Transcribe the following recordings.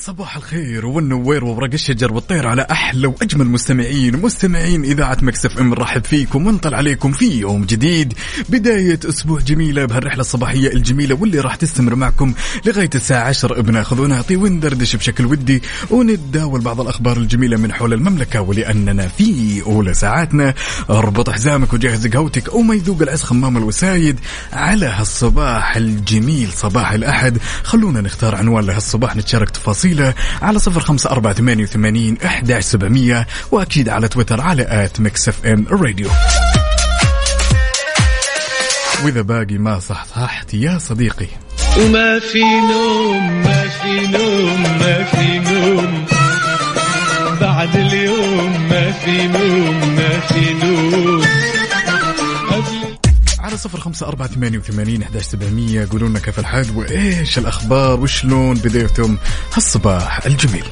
صباح الخير والنوير وورق الشجر والطير على أحلى وأجمل مستمعين. مستمعين إذاعة Mix FM نرحب فيكم ونطل عليكم في يوم جديد. بداية أسبوع جميلة بهالرحلة الصباحية الجميلة واللي راح تستمر معكم لغاية الساعة 10 بناخذ ونعطي وندردش بشكل ودي ونتداول بعض الأخبار الجميلة من حول المملكة ولأننا في أولى ساعاتنا. اربط حزامك وجهز قهوتك وما يذوق العز خمام الوسايد على هالصباح الجميل صباح الأحد. خلونا نختار عنوان لهالصباح نتشارك تفاصيله على صفر خمسة أربعة ثمانية وثمانين أحداش سبعمية وأكيد على تويتر على at Mix FM Radio. وإذا باقي ما صحصحت يا صديقي. وما في نوم ما في نوم ما في نوم. بعد اليوم ما في نوم ما في نوم. على صفر خمسة أربعة ثمانية وثمانين أحداش سبعمية. قولوا كيف الحال وإيش الأخبار وشلون بديتم هالصباح الجميل؟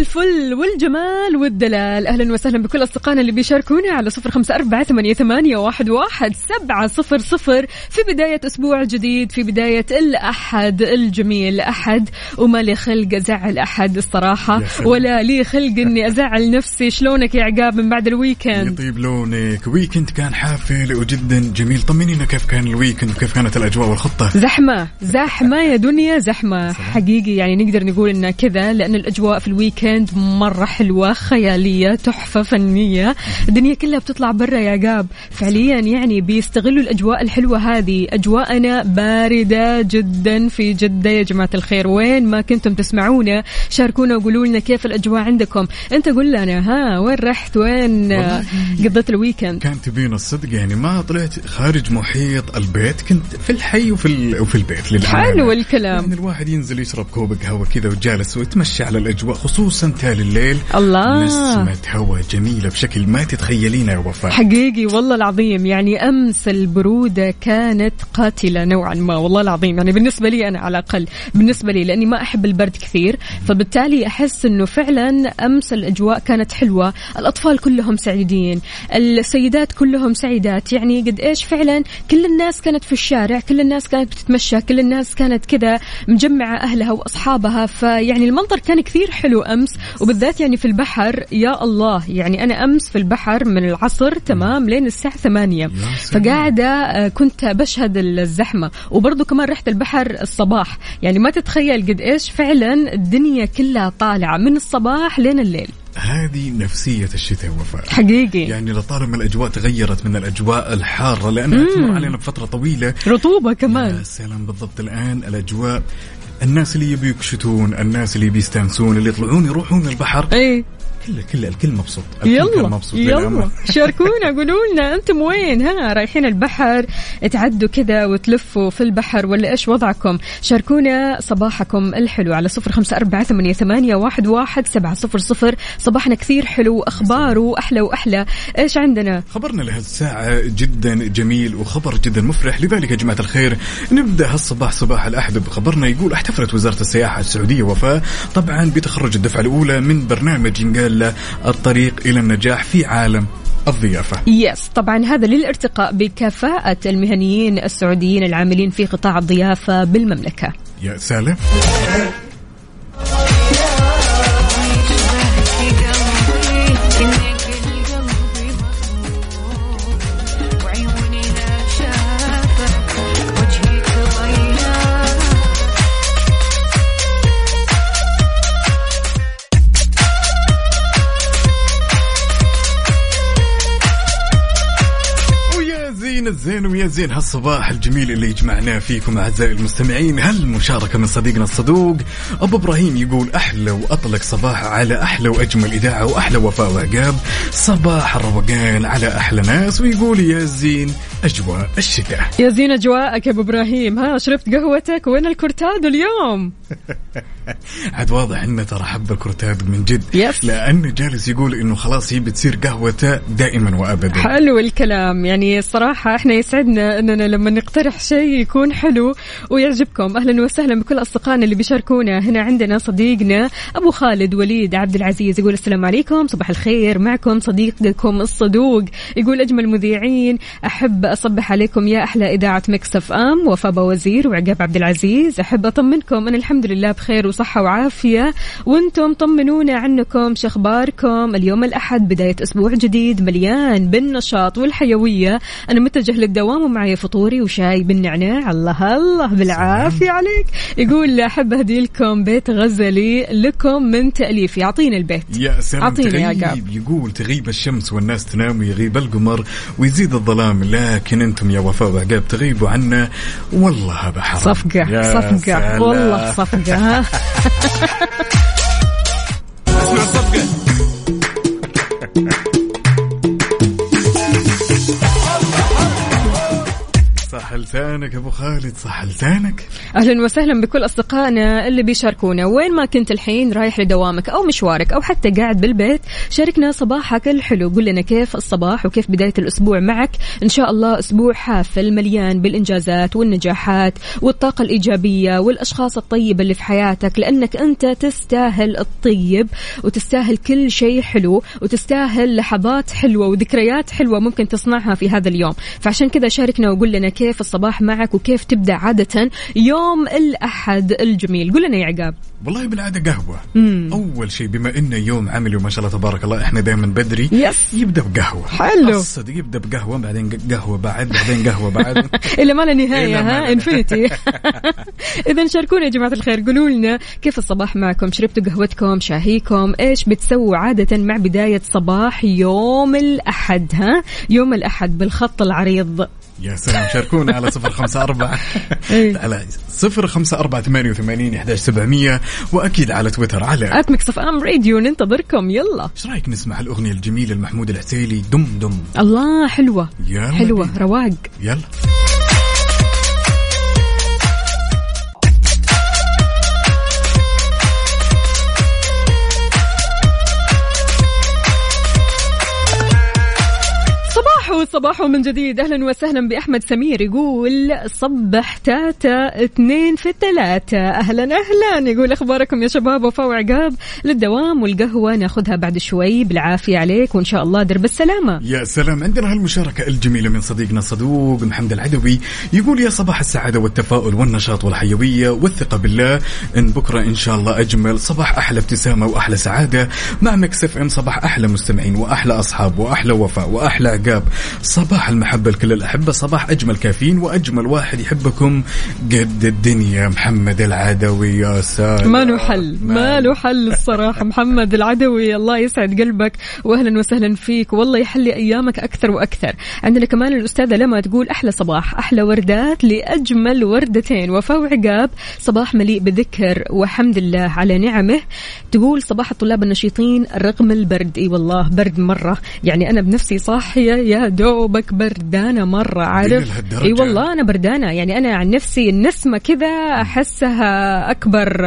الفل والجمال والدلال. أهلا وسهلا بكل أصدقائنا اللي بيشاركونا على صفر خمسة أربعة ثمانية, ثمانية واحد, واحد سبعة صفر صفر. في بداية أسبوع جديد في بداية الأحد الجميل. أحد وما لي خلق أزعل أحد الصراحة يا سلام. ولا لي خلق إني أزعل نفسي. شلونك يا عقاب من بعد الويكند يطيب لونك. weekend كان حافل وجدا جميل. طمنينا كيف كان ال weekend وكيف كانت الأجواء والخطة. زحمة زحمة يا دنيا زحمة. حقيقي يعني نقدر نقول إنها كذا لأن الأجواء في ال weekend مرة حلوة خيالية تحفة فنية. الدنيا كلها بتطلع برا يا عقاب فعليا يعني بيستغلوا الأجواء الحلوة هذه. أجواءنا باردة جدا في جدة. يا جماعة الخير وين ما كنتم تسمعونا شاركونا وقولوا لنا كيف الأجواء عندكم. أنت قول لنا ها وين رحت؟ وين. قضيت ال weekend؟ كان تبين الصدق يعني ما طلعت خارج محيط البيت كنت في الحي وفي ال... وفي البيت للأمانة. حلو الكلام. يعني الواحد ينزل يشرب كوب قهوة كذا وجالس ويتمشى على الأجواء خصوصا تالي الليل. الله. نسمة هواء جميلة بشكل ما تتخيلينها يا وفاء. حقيقي والله العظيم. يعني أمس البرودة كانت قاتلة نوعا ما والله العظيم. يعني بالنسبة لي أنا على الأقل بالنسبة لي لأني ما أحب البرد كثير. فبالتالي أحس إنه فعلا أمس الأجواء كانت حلوة. الأطفال كلهم سعيدين. السيدات كلهم سعيدات. يعني قد إيش فعلا كل الناس كانت في الشارع كل الناس كانت بتتمشى كل الناس كانت كذا مجمعة أهلها وأصحابها. فيعني المنظر كان كثير حلو أمس وبالذات يعني في البحر يا الله يعني أنا أمس في البحر من العصر تمام لين الساعة 8 سلام. فقاعدة آه، كنت بشهد الزحمة. وبرضه كمان رحت البحر الصباح. يعني ما تتخيل قد إيش فعلا الدنيا كلها طالعة من الصباح لين الليل. هذه نفسية الشتاء وفاء. حقيقي. يعني لطالما الأجواء تغيرت من الأجواء الحارة لأنها تمر علينا بفترة طويلة. رطوبة كمان. يا سلام بالضبط الآن الأجواء الناس اللي يبي يكشتون الناس اللي بيستانسون اللي يطلعون يروحون البحر. إيه. كله كله الكل مبسوط. الكل يلا مبسوط يلا. شاركونا قولوا لنا أنتم وين؟ ها رايحين البحر تعدوا كذا وتلفوا في البحر ولا إيش وضعكم؟ شاركونا صباحكم الحلو على صفر خمسة أربعة ثمانية, ثمانية واحد, واحد سبعة صفر صفر. صباحنا كثير حلو وأخباره أحلى وأحلى. إيش عندنا؟ خبرنا لهالساعة جدا جميل وخبر جدا مفرح. لذلك يا جماعة الخير نبدأ هالصباح صباح الأحد بخبرنا. يقول احتفلت وزارة السياحة السعودية وفاء طبعا بتخرج الدفعة الأولى من برنامج ينقال له الطريق إلى النجاح في عالم الضيافة. يس طبعا هذا للارتقاء بكفاءة المهنيين السعوديين العاملين في قطاع الضيافة بالمملكة. يا سالم. ويا زين زين ويا زين هالصباح الجميل اللي جمعناه فيكم أعزائي المستمعين هالمشاركة من صديقنا الصدوق أبو إبراهيم يقول أحلى وأطلق صباح على أحلى وأجمل إذاعة وأحلى وفاء وعقاب. صباح الروقان على أحلى ناس ويقول يا زين أجواء الشتاء. يا زين أجواءك يا أبو إبراهيم. ها شربت قهوتك وين الكورتادو اليوم؟ عاد واضح إنه ترى حب الكرتاد من جد. يس. لأنه جالس يقول إنه خلاص يبي تصير قهوته دائما وابدا. حلو الكلام. يعني الصراحة إحنا يسعدنا أننا لما نقترح شيء يكون حلو ويعجبكم. أهلا وسهلا بكل أصدقائنا اللي بيشاركونا. هنا عندنا صديقنا أبو خالد وليد عبد العزيز يقول السلام عليكم. صباح الخير. معكم صديقكم الصدوق يقول أجمل مذيعين أحب أصبح عليكم يا أحلى إذاعة مكسف إم. وفاء وزير وعقاب عبد العزيز. أحب أطمنكم. أنا الحمد لله بخير وصحة وعافية. وأنتم طمنونا عنكم. شخباركم اليوم الأحد بداية أسبوع جديد مليان بالنشاط والحيوية. أنا متجه للدوام ومعي فطوري وشاي بالنعناع. الله الله بالعافية عليك. يقول أحب أهدي لكم بيت غزلي لكم من تأليف. يعطينا البيت. يا سلام أعطينا يا عقاب. يقول تغيب الشمس والناس تنام ويغيب القمر ويزيد الظلام لكن أنتم يا وفاء وعقاب تغيبوا عنا. والله حرام صفقة صفقة. والله صفقة اسمع الصفقة. لسانك أبو خالد صح لسانك؟ أهلا وسهلا بكل أصدقائنا اللي بيشاركونا. وين ما كنت الحين رايح لدوامك أو مشوارك أو حتى قاعد بالبيت شاركنا صباحك الحلو. قول لنا كيف الصباح وكيف بداية الأسبوع معك. إن شاء الله أسبوع حافل مليان بالإنجازات والنجاحات والطاقة الإيجابية والأشخاص الطيبة اللي في حياتك لأنك أنت تستاهل الطيب وتستاهل كل شيء حلو وتستاهل لحظات حلوة وذكريات حلوة ممكن تصنعها في هذا اليوم. فعشان كذا شاركنا وقول لنا كيف الصباح معك وكيف تبدأ عادة يوم الأحد الجميل؟ قول لنا يا عقاب. والله بالعادة قهوة. أول شيء بما انه يوم عملي وما شاء الله تبارك الله إحنا دائما بدري يس. يبدأ بقهوة. حلو. الصدق يبدأ بقهوة بعدين قهوة بعد بعدين قهوة بعد. الا ما لا نهاية ها؟ لا إنفينيتي. اذا شاركونا يا جماعة الخير قولوا لنا كيف الصباح معكم؟ شربتوا قهوتكم؟ شاهيكم؟ إيش بتسووا عادة مع بداية صباح يوم الأحد ها؟ يوم الأحد بالخط العريض. يا سلام شاركونا على صفر خمسة أربعة. إيه. على صفر خمسة أربعة ثمانية وثمانين إحداش سبعمية. وأكيد على تويتر على at Mix FM Radio ننتظركم. يلا. إيش رأيك نسمع الأغنية الجميلة لمحمود العسيلي؟ دم دم. الله حلوة. يلا حلوة. بينا. رواق. يلا. صباحو صباحو من جديد. أهلا وسهلا بأحمد سمير يقول صبح تاتا اثنين في الثلاثة. أهلا أهلا. يقول أخباركم يا شباب وفاء وعقاب. للدوام والقهوة ناخذها بعد شوي. بالعافية عليك وإن شاء الله درب السلامة. يا سلام. عندنا هالمشاركة الجميلة من صديقنا صدوق محمد العدوي. يقول يا صباح السعادة والتفاؤل والنشاط والحيوية والثقة بالله. إن بكرة إن شاء الله أجمل. صباح أحلى ابتسامة وأحلى سعادة. مع مكسف إم صباح أحلى مستمعين وأحلى أصحاب وأحلى وفاء وأحلى عقاب. صباح المحبة لكل الأحبة صباح أجمل كافيين وأجمل واحد يحبكم. قد الدنيا محمد العدوي يا سلام. ما له حل ما له حل الصراحة. محمد العدوي الله يسعد قلبك. وأهلا وسهلا فيك. والله يحلي أيامك أكثر وأكثر. عندنا كمان الأستاذة لما تقول أحلى صباح أحلى وردات لأجمل وردتين. وفاء وعقاب صباح مليء بذكر وحمد الله على نعمه. تقول صباح الطلاب النشيطين رغم البرد. إي والله برد مرة. يعني أنا بنفسي صاحية يا دوبك بردانة مرة عارف؟ إي والله أنا بردانة. يعني أنا عن نفسي النسمة كذا أحسها أكبر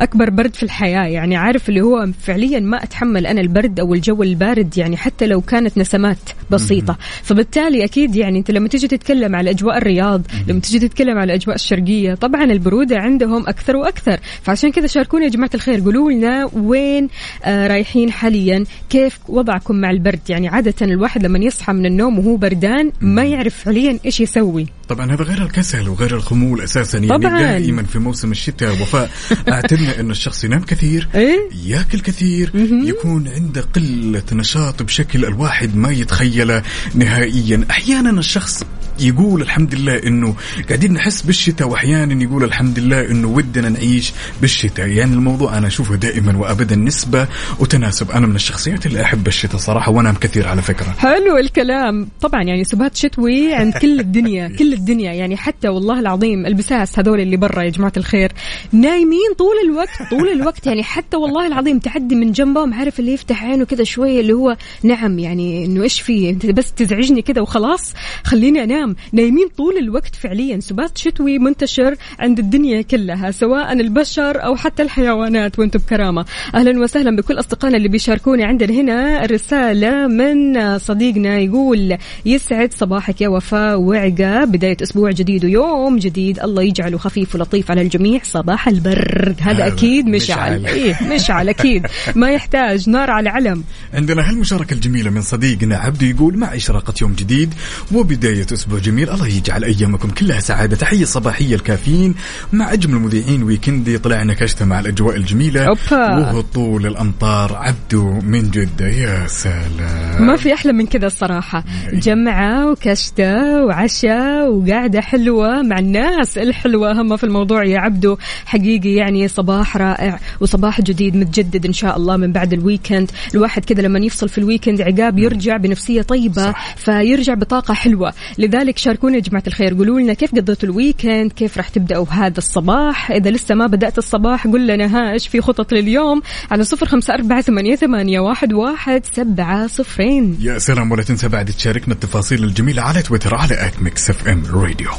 أكبر برد في الحياة. يعني عارف اللي هو فعليا ما أتحمل أنا البرد أو الجو البارد يعني حتى لو كانت نسمات بسيطة. فبالتالي أكيد يعني أنت لما تيجي تتكلم على أجواء الرياض لما تيجي تتكلم على الأجواء الشرقية طبعا البرودة عندهم أكثر وأكثر. فعشان كذا شاركونا يا جماعة الخير. قولوا لنا وين آه رايحين حاليا؟ كيف وضعكم مع البرد؟ يعني عادة الواحد لما يصحى من النوم وهو بردان ما يعرف فعليا إيش يسوي. طبعا هذا غير الكسل وغير الخمول أساسا يعني طبعاً. دائما في موسم الشتاء وفاء اعتدنا إنه الشخص ينام كثير إيه؟ ياكل كثير يكون عنده قلة نشاط بشكل الواحد ما يتخيله نهائيا. أحيانا الشخص يقول الحمد لله إنه قاعدين نحس بالشتاء وأحيانا يقول الحمد لله إنه ودنا نعيش بالشتاء. يعني الموضوع أنا أشوفه دائما وابدا نسبة وتناسب. أنا من الشخصيات اللي أحب الشتاء صراحة وأنام كثير على فكرة. حلو الكلام. طبعا يعني سبات شتوي عند كل الدنيا كل الدنيا. يعني حتى والله العظيم البساس هذول اللي برا يا جماعة الخير نايمين طول الوقت طول الوقت. يعني حتى والله العظيم تعدي من جنبهم عارف اللي يفتح عينه كذا شوية اللي هو نعم يعني إنه إيش في؟ أنت بس تزعجني كذا وخلاص خليني أنام. نايمين طول الوقت فعليا. سبات شتوي منتشر عند الدنيا كلها سواء البشر أو حتى الحيوانات وأنتم بكرامة. أهلا وسهلا بكل أصدقائنا اللي بيشاركونا عندنا هنا. رسالة من صديقنا يقول يسعد صباحك يا وفاء وعقاب. بداية أسبوع جديد ويوم جديد. الله يجعله خفيف ولطيف على الجميع. صباح البرد. هذا أكيد مشعل. مشعل. إيه مشعل أكيد. ما يحتاج. نار على علم. عندنا هالمشاركة الجميلة من صديقنا عبدو يقول مع إشراقة يوم جديد وبداية أسبوع جميل الله يجعل أيامكم كلها سعادة. تحية صباحية الكافيين مع أجمل مذيعين ويكندي. طلعنا كشتة مع الأجواء الجميلة. أوبا. وهطول الأمطار. عبدو من جدة. يا سلام. ما في أحلى من كذا الصراحة. جمعة وكشتة وعشاء وقعده حلوة مع الناس الحلوة. هم في الموضوع يا عبدو. حقيقي يعني صباح رائع وصباح جديد متجدد إن شاء الله من بعد ال weekend. الواحد كذا لما يفصل في ال weekend عقاب يرجع بنفسية طيبة صح. فيرجع بطاقة حلوة. لذلك شاركونا يا جماعة الخير. قولوا لنا كيف قضيتوا ال weekend؟ كيف راح تبدأوا هذا الصباح؟ إذا لسه ما بدأت الصباح قول لنا ها إيش في خطط لليوم على صفر خمسة أربعة ثمانية, ثمانية واحد, واحد سبعة صفرين. يا سلام ولا تنسى بعد تشاركنا التفاصيل الجميلة على تويتر على at Mix FM Radio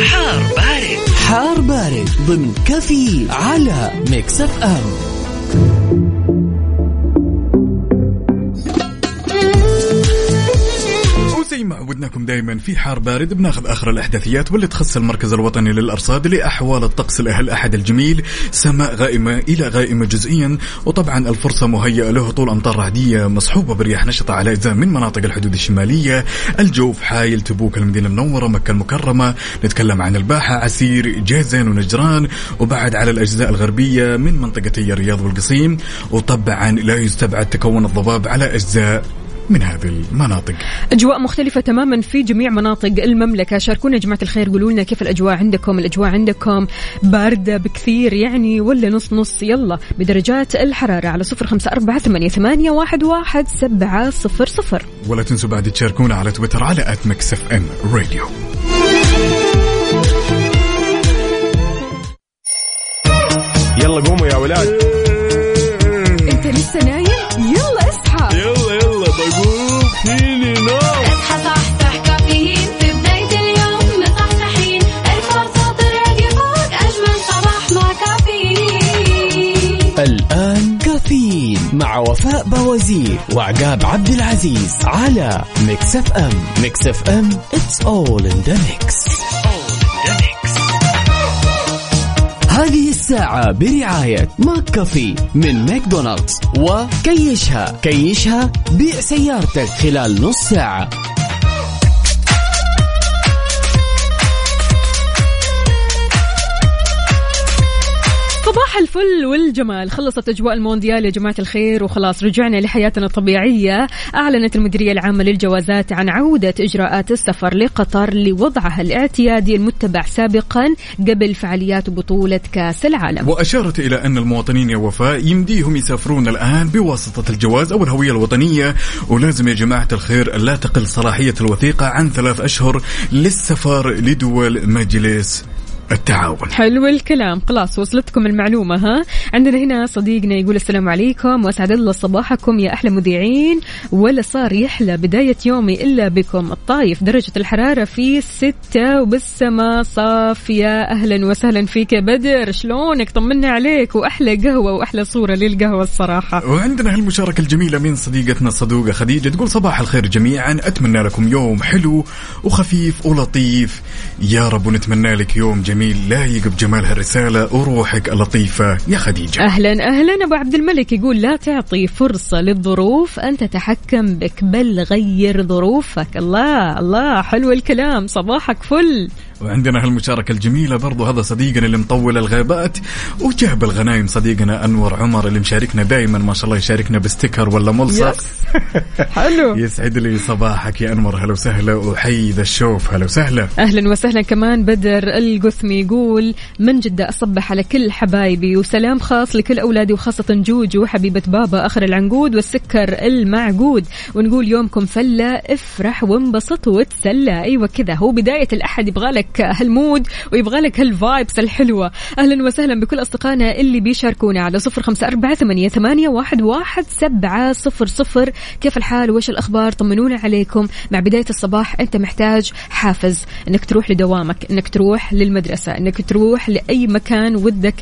حار بارد. حار بارد ضمن كفي على Mix FM وزي ما عودناكم دائما في حار بارد بناخذ آخر الأحداثيات واللي تخص المركز الوطني للأرصاد لأحوال الطقس لهالاحد الجميل سماء غائمة إلى غائمة جزئيا وطبعا الفرصة مهيئة لهطول أمطار رعدية مصحوبة برياح نشطة على أجزاء من مناطق الحدود الشمالية الجوف حايل تبوك المدينة المنورة مكة المكرمة نتكلم عن الباحة عسير جازن ونجران وبعد على الأجزاء الغربية من منطقتي الرياض والقصيم وطبعا لا يستبعد تكون الضباب على أجزاء من هذه المناطق. أجواء مختلفة تماما في جميع مناطق المملكة. شاركونا يا جماعة الخير قولوا لنا كيف الأجواء عندكم؟ الأجواء عندكم باردة بكثير يعني ولا نص نص؟ يلا بدرجات الحرارة على صفر خمسة أربعة ثمانية, ثمانية واحد, واحد سبعة صفر صفر. ولا تنسوا بعد تشاركونا على تويتر على at Mix FM Radio. يلا قوموا يا ولاد. مع وفاء بوازير وعقاب عبد العزيز على Mix FM. Mix FM it's all in the mix. هذه الساعة برعاية ماك كافي من ماكدونالدز وكيشها كيشها بيع سيارتك خلال نص ساعة. الفل والجمال. خلصت أجواء المونديال يا جماعة الخير وخلاص رجعنا لحياتنا الطبيعية. أعلنت المديرية العامة للجوازات عن عودة إجراءات السفر لقطر لوضعها الاعتيادي المتبع سابقا قبل فعاليات بطولة كأس العالم. وأشارت إلى أن المواطنين يا وفاء يمديهم يسافرون الآن بواسطة الجواز أو الهوية الوطنية. ولازم يا جماعة الخير لا تقل صلاحية الوثيقة عن ثلاث أشهر للسفر لدول مجلس التعاون. حلو الكلام. خلاص وصلتكم المعلومة ها؟ عندنا هنا صديقنا يقول السلام عليكم وأسعد الله صباحكم يا أحلى مذيعين. ولا صار يحلى بداية يومي إلا بكم. الطايف درجة الحرارة في ستة وبالسما صافية. أهلا وسهلا فيك يا بدر. شلونك؟ طمنا عليك. وأحلى قهوة وأحلى صورة للقهوة الصراحة. وعندنا هالمشاركة الجميلة من صديقتنا الصدوقة خديجة تقول صباح الخير جميعا. أتمنى لكم يوم حلو وخفيف ولطيف. يا رب ونتمنى لك يوم جميل. لايق بجمال هالرسالة وروحك اللطيفة. يا خديجة. أهلا أهلا. أبو عبد الملك يقول لا تعطي فرصة للظروف ان تتحكم بك بل غير ظروفك. الله الله. حلو الكلام. صباحك فل. وعندنا هالمشاركة الجميلة برضو هذا صديقنا اللي مطول الغابات وجاب الغنايم صديقنا أنور عمر اللي مشاركنا دائما ما شاء الله يشاركنا بستيكر ولا ملصق. حلو. يسعد لي صباحك يا أنور هلا وسهلا وحي ذا الشوف هلا وسهلا. أهلا وسهلا كمان بدر القثمي يقول من جدة أصبح على كل حبايبي وسلام خاص لكل أولادي وخاصة جوجو حبيبة بابا آخر العنقود والسكر المعقود. ونقول يومكم فلة افرح وانبسط وتسلى. أيوه كذا هو بداية الأحد يبغى لك هال mood ويبغى لك هال vibes الحلوة. أهلا وسهلا بكل أصدقائنا اللي بيشاركونا على صفر خمسة أربعة ثمانية, ثمانية واحد, واحد سبعة صفر صفر. كيف الحال؟ وش الأخبار؟ طمنونا عليكم. مع بداية الصباح أنت محتاج حافز. إنك تروح لدوامك إنك تروح للمدرسة إنك تروح لأي مكان ودك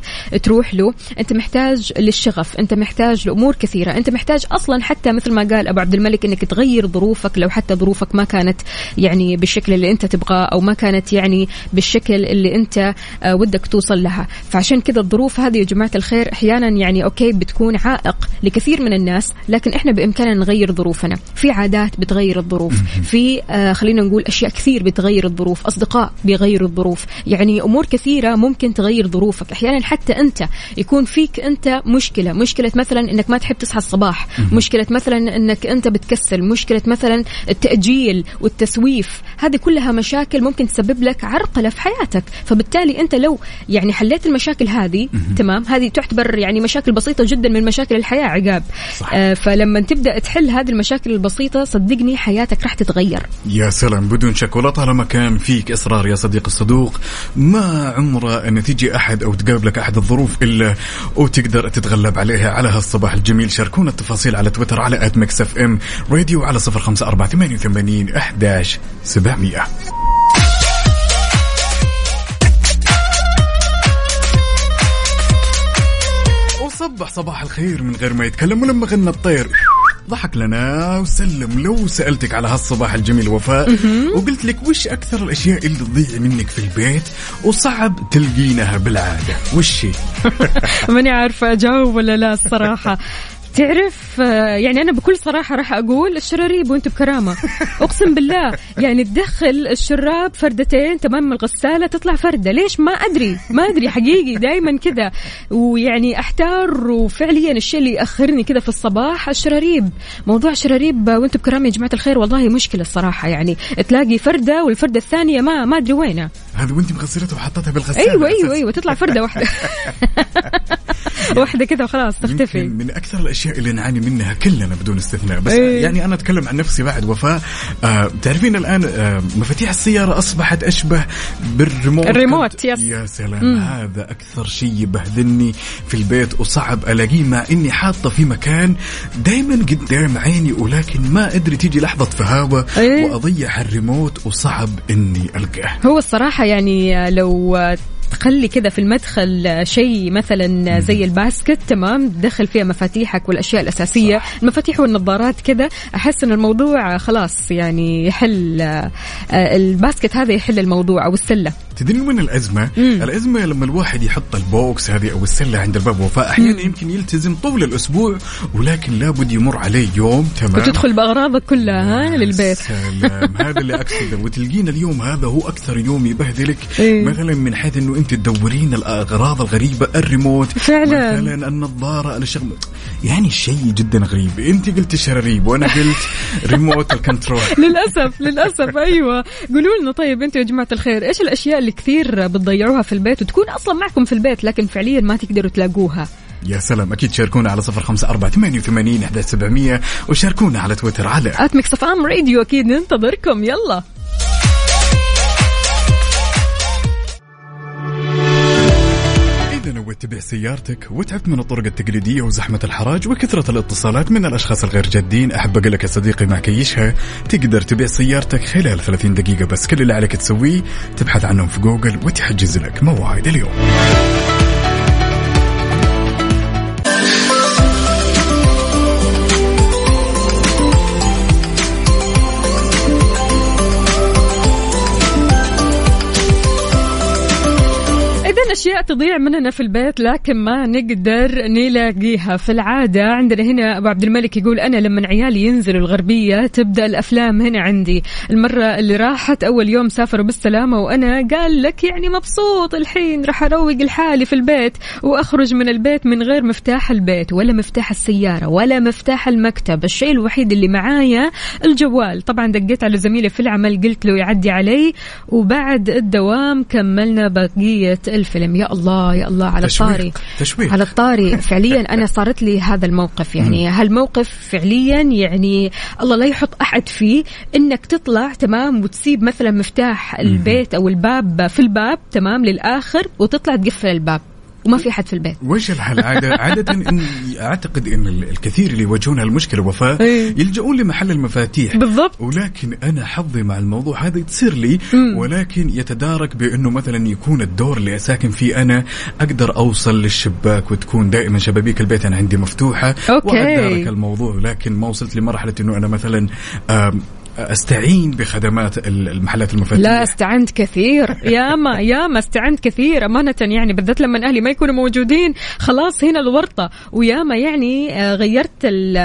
تروح له. أنت محتاج للشغف أنت محتاج لأمور كثيرة. أنت محتاج أصلا حتى مثل ما قال أبو عبد الملك إنك تغير ظروفك لو حتى ظروفك ما كانت يعني بالشكل اللي أنت تبغاه أو ما كانت يعني بالشكل اللي انت آه، ودك توصل لها. فعشان كذا الظروف هذه يا جماعة الخير أحيانا يعني أوكي بتكون عائق لكثير من الناس لكن إحنا بإمكاننا نغير ظروفنا. في عادات بتغير الظروف في آه خلينا نقول أشياء كثير بتغير الظروف أصدقاء بيغيروا الظروف. يعني أمور كثيرة ممكن تغير ظروفك. أحيانا حتى أنت يكون فيك أنت مشكلة مشكلة مثلا إنك ما تحب تصحى الصباح مشكلة مثلا إنك أنت بتكسل مشكلة مثلا التأجيل والتسويف. هذه كلها مشاكل ممكن تسبب لك عرقله في حياتك. فبالتالي أنت لو يعني حليت المشاكل هذه تمام؟ هذه تعتبر يعني مشاكل بسيطة جدا من مشاكل الحياة عقاب. آه فلما تبدأ تحل هذه المشاكل البسيطة صدقني حياتك راح تتغير. يا سلام. بدون شك ولطالما كان فيك إصرار يا صديق الصدوق ما عمره أن تيجي أحد أو تقابلك أحد الظروف إلا وتقدر تتغلب عليها. على هالصباح الجميل شاركونا التفاصيل على تويتر على at Mix FM Radio على 054 88 11 700 صبح صباح الخير من غير ما يتكلم ولما غنى الطير. ضحك لنا وسلم لو سألتك على هالصباح الجميل وفاء وقلت لك وش أكثر الأشياء اللي تضيع منك في البيت؟ وصعب تلقينها بالعادة. وش هي؟ ماني عارفة أجاوب ولا لا الصراحة. تعرف آه، يعني أنا بكل صراحة راح أقول الشراريب وأنت بكرامة. أقسم بالله يعني تدخل الشراب فردتين تمام من الغسالة تطلع فردة. ليش؟ ما أدري ما أدري حقيقي دائما كذا. ويعني أحتار وفعليا الشيء اللي يأخرني كذا في الصباح الشراريب. موضوع الشراريب وأنت بكرامة يا جماعة الخير والله مشكلة الصراحة. يعني تلاقي فردة والفردة الثانية ما ما أدري وينها. هذه وانت مغسلتها وحطيتها بالغسالة أيوه أيوه. أيوه تطلع فردة واحدة واحدة كذا وخلاص تختفي من أكثر الأشياء اللي نعاني منها كلنا بدون استثناء بس إيه. يعني أنا أتكلم عن نفسي بعد وفاء آه تعرفين الآن آه مفاتيح السيارة أصبحت أشبه بال remote ال remote، yes. يا سلام هذا أكثر شيء يبهدلني في البيت وصعب ألاقيه مع إني حاطة في مكان دائما قدام عيني ولكن ما أدري تيجي لحظة فهاوة إيه. وأضيع الريموت وصعب إني ألقاه هو الصراحة يعني لو تخلي كذا في المدخل شيء مثلا زي ال basket تمام؟ تدخل فيها مفاتيحك والأشياء الأساسية. صح. المفاتيح والنظارات كذا أحس إن الموضوع خلاص يعني يحل آه، ال basket هذا يحل الموضوع أو السلة. تدرين وين الأزمة؟ مم. الأزمة لما الواحد يحط ال box هذه أو السلة عند الباب وفاء أحيانا يمكن يلتزم طول الأسبوع ولكن لابد يمر عليه يوم تمام؟ وتدخل بأغراضك كلها ها للبيت. سلام. هذا اللي أقصده. وتلقين اليوم هذا هو أكثر يوم يبهدلك إيه. مثلا من حيث إنه انت تدورين الأغراض الغريبة الريموت. فعلاً. مثلا النظاره الشغل يعني شيء جدا غريب. انت قلت شراريب وأنا قلت remote ال control للأسف للأسف أيوه. قولوا لنا طيب أنتم يا جماعة الخير إيش الأشياء اللي كثير بتضيعوها في البيت وتكون أصلا معكم في البيت لكن فعليا ما تقدروا تلاقوها؟ يا سلام. أكيد شاركونا على صفر خمسة أربعة ثمانية وثمانين وشاركونا على تويتر على at Mix FM Radio أكيد ننتظركم. يلا. تبيع سيارتك وتعبت من الطرق التقليدية وزحمة الحراج وكثرة الاتصالات من الأشخاص الغير جادين. أحب أقول لك يا صديقي مع كيشها تقدر تبيع سيارتك خلال 30 دقيقة بس. كل اللي عليك تسويه تبحث عنهم في جوجل وتحجز لك موعد اليوم. أشياء تضيع مننا في البيت لكن ما نقدر نلاقيها. في العادة عندنا هنا أبو عبد الملك يقول أنا لما عيالي ينزلوا الغربية تبدأ الأفلام هنا عندي. المرة اللي راحت أول يوم سافروا بالسلامة وأنا قال لك يعني مبسوط الحين راح أروق لحالي في البيت وأخرج من البيت من غير مفتاح البيت ولا مفتاح السيارة ولا مفتاح المكتب. الشيء الوحيد اللي معايا الجوال. طبعا دقيت على زميلي في العمل قلت له يعدي علي وبعد الدوام كملنا بقية الفيلم. يا الله يا الله على تشويق. الطاري تشويق. على الطاري فعليا أنا صارت لي هذا الموقف. يعني هالموقف فعليا يعني الله لا يحط أحد فيه إنك تطلع تمام وتسيب مثلا مفتاح البيت أو الباب في الباب تمام للآخر وتطلع تقفل الباب. وما في أحد في البيت وش الحل عادة عادة إن أعتقد إن ال- الكثير اللي يواجهون هالمشكلة وفاء إيه. يلجؤون لمحل المفاتيح بالضبط. ولكن أنا حظي مع الموضوع هذا تصير لي ولكن يتدارك بأنه مثلا يكون الدور اللي ساكن فيه أنا أقدر أوصل للشباك وتكون دائما شبابيك البيت أنا عندي مفتوحة أوكي. واتدارك الموضوع لكن ما وصلت لمرحلة إنه أنا مثلا أستعين بخدمات ال- المحلات المفاتيح. لا استعنت كثير. ياما ياما استعنت كثير. أمانة يعني بالذات لما أهلي ما يكونوا موجودين. خلاص هنا الورطة. وياما يعني آه، غيرت ال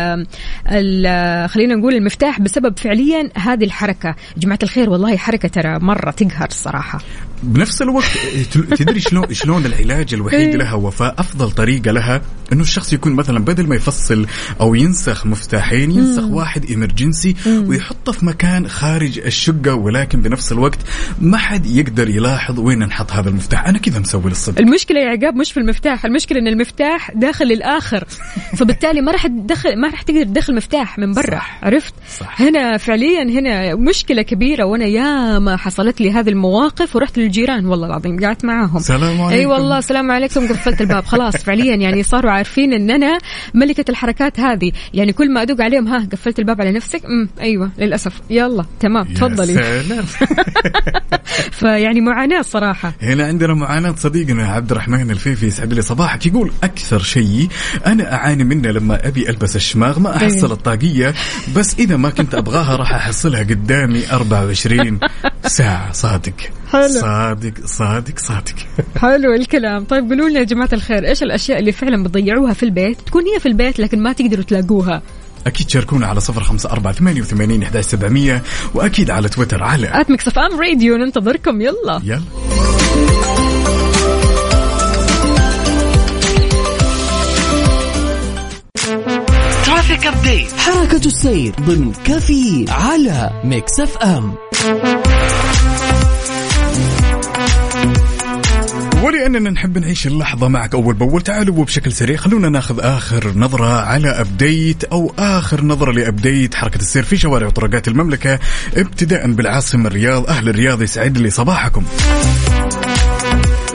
ال خلينا نقول المفتاح بسبب فعليا هذه الحركة. يا جماعة الخير والله حركة ترى مرة تقهر الصراحة. بنفس الوقت تدري شلون شلون العلاج الوحيد إيه. لها وفاء أفضل طريقة لها؟ إنه الشخص يكون مثلا بدل ما يفصل أو ينسخ مفتاحين ينسخ واحد ايمرجنسي ويحطه في مكان خارج الشقة ولكن بنفس الوقت ما حد يقدر يلاحظ وين نحط هذا المفتاح. أنا كذا مسوي للصدق. المشكلة يا عقاب مش في المفتاح المشكلة إن المفتاح داخل الآخر فبالتالي ما راح تدخل ما راح تقدر تدخل مفتاح من برا. عرفت؟ صح. هنا فعليا هنا مشكلة كبيرة وأنا ياما حصلت لي هذه المواقف ورحت للجيران والله العظيم قعدت معاهم. سلام عليكم. أي والله السلام عليكم قفلت الباب. خلاص فعليا يعني صاروا عارفين ان أنا ملكة الحركات هذه. يعني كل ما أدق عليهم ها قفلت الباب على نفسك؟ أمم أيوه للأسف. يلا تمام تفضلي. فيعني معاناة صراحة. هنا عندنا معاناة صديقنا عبد الرحمن الفيفي يسعد لي صباحك يقول أكثر شيء أنا أعاني منه لما أبي ألبس الشماغ ما أحصل إيه. الطاقية بس إذا ما كنت أبغاها راح أحصلها قدامي 24 ساعة. صادق. حلو. صادق صادق صادق. حلو الكلام. طيب قولوا لنا يا جماعة الخير إيش الأشياء اللي فعلا بتضيعوها في البيت؟ تكون هي في البيت لكن ما تقدروا تلاقوها. أكيد شاركونا على صفر خمسة أربعة ثمانية وثمانين إحداش سبعمية وأكيد على تويتر على at Mix FM Radio ننتظركم. يلا. يلا. Traffic Update حركة السير ضمن كفي على Mix FM ولأننا نحب نعيش اللحظة معك أول بأول. تعالوا وبشكل سريع خلونا ناخذ آخر نظرة على أبديت أو آخر نظرة لأبديت حركة السير في شوارع وطرقات المملكة ابتداء بالعاصمة الرياض أهل الرياض يسعد لي صباحكم.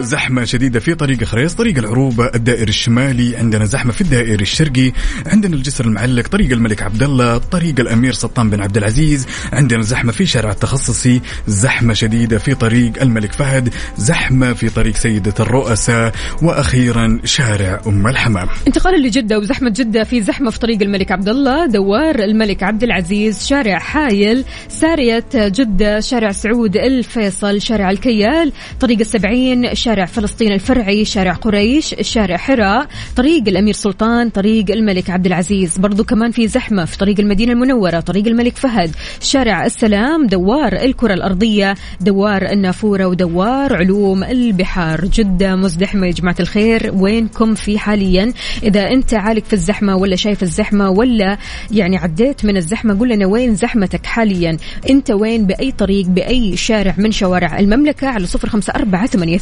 زحمة شديدة في طريق خريص طريق العروبة الدائري الشمالي عندنا زحمة في الدائري الشرقي عندنا الجسر المعلق طريق الملك عبد الله طريق الأمير سلطان بن عبد العزيز عندنا زحمة في شارع التخصصي زحمة شديدة في طريق الملك فهد زحمة في طريق سيدة الرؤساء وأخيرا شارع أم الحمام. انتقالا لجدة وزحمة جدة في زحمة في طريق الملك عبد الله دوار الملك عبد العزيز شارع حايل سارية جدة شارع سعود الفيصل شارع الكيال طريق السبعين شارع فلسطين الفرعي شارع قريش شارع حراء طريق الأمير سلطان طريق الملك عبد العزيز. برضو كمان في زحمة في طريق المدينة المنورة طريق الملك فهد. شارع السلام دوار الكرة الأرضية دوار النافورة ودوار علوم البحار. جدة مزدحمة يا جماعة الخير. وينكم في حاليا؟ إذا أنت عالق في الزحمة ولا شايف الزحمة ولا يعني عديت من الزحمة قول لنا وين زحمتك حاليا؟ أنت وين؟ بأي طريق؟ بأي شارع من شوارع المملكة؟ على صفر خمسة أربعة ثمانية,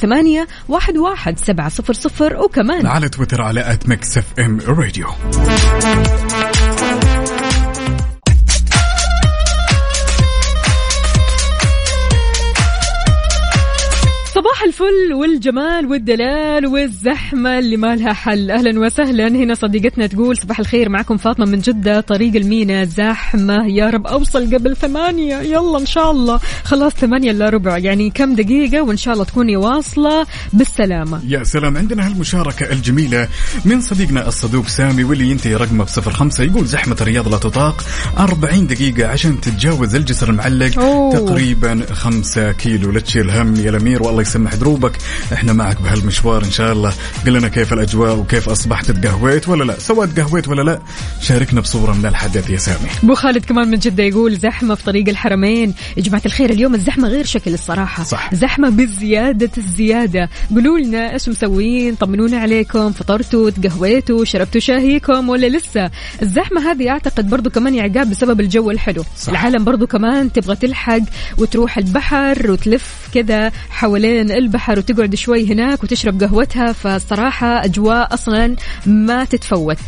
واحد, واحد سبعة صفر صفر وكمان على تويتر على at Mix FM Radio الفل والجمال والدلال والزحمة اللي ما لها حل. أهلا وسهلا. هنا صديقتنا تقول صباح الخير. معكم فاطمة من جدة طريق المينا. زحمة يا رب. أوصل قبل ثمانية. يلا إن شاء الله. خلاص ثمانية إلا ربع. يعني كم دقيقة؟ وإن شاء الله تكوني واصلة بالسلامة. يا سلام. عندنا هالمشاركة الجميلة من صديقنا الصدوق سامي واللي ينتهي رقمه بصفر خمسة. يقول زحمة الرياض لا تطاق. 40 دقيقة عشان تتجاوز الجسر المعلق. أوه. تقريبا خمسة كيلو. لا تشيل هم يا الأمير والله يسمح دروبك إحنا معك بهالمشوار إن شاء الله. قل لنا كيف الأجواء وكيف أصبحت تقهويت ولا لا؟ سواء تقهويت ولا لا؟ شاركنا بصورة من الحدث يا سامي. أبو خالد كمان من جدة يقول زحمة في طريق الحرمين. يا جماعة الخير اليوم الزحمة غير شكل الصراحة. صح. زحمة بزيادة الزيادة. قولوا لنا إيش مسوين؟ طمنونا عليكم فطرتوا تقهويتوا شربتوا شاهيكم ولا لسه؟ الزحمة هذه أعتقد برضو كمان يا عقاب بسبب الجو الحلو. صح. العالم برضو كمان تبغى تلحق وتروح البحر وتلف كذا حوالين البحر. وتقعد شوي هناك وتشرب قهوتها فالصراحه أجواء أصلا ما تتفوت.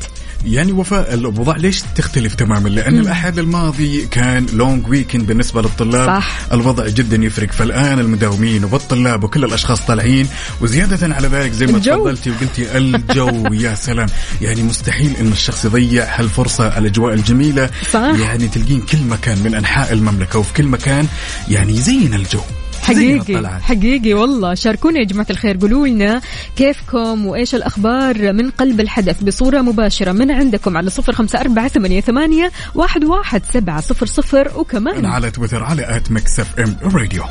يعني وفاء الأوضاع ليش تختلف تماما؟ لأن الأحد الماضي كان لونج ويكند بالنسبة للطلاب. صح. الوضع جدا يفرق. فالآن المداومين والطلاب وكل الأشخاص طالعين. وزيادة على ذلك زي ما. تفضلتي وقلتي الجو. يا سلام. يعني مستحيل إن الشخص يضيع هالفرصة الأجواء الجميلة. صح. يعني تلقين كل مكان من أنحاء المملكة وفي كل مكان يعني يزين الجو. حقيقي. حقيقي والله. شاركونا يا جماعة الخير قولوا لنا كيفكم وإيش الأخبار من قلب الحدث بصورة مباشرة من عندكم على صفر خمسة أربعة ثمانية, ثمانية واحد, واحد سبعة صفر صفر وكمان. على تويتر على at Mix FM Radio.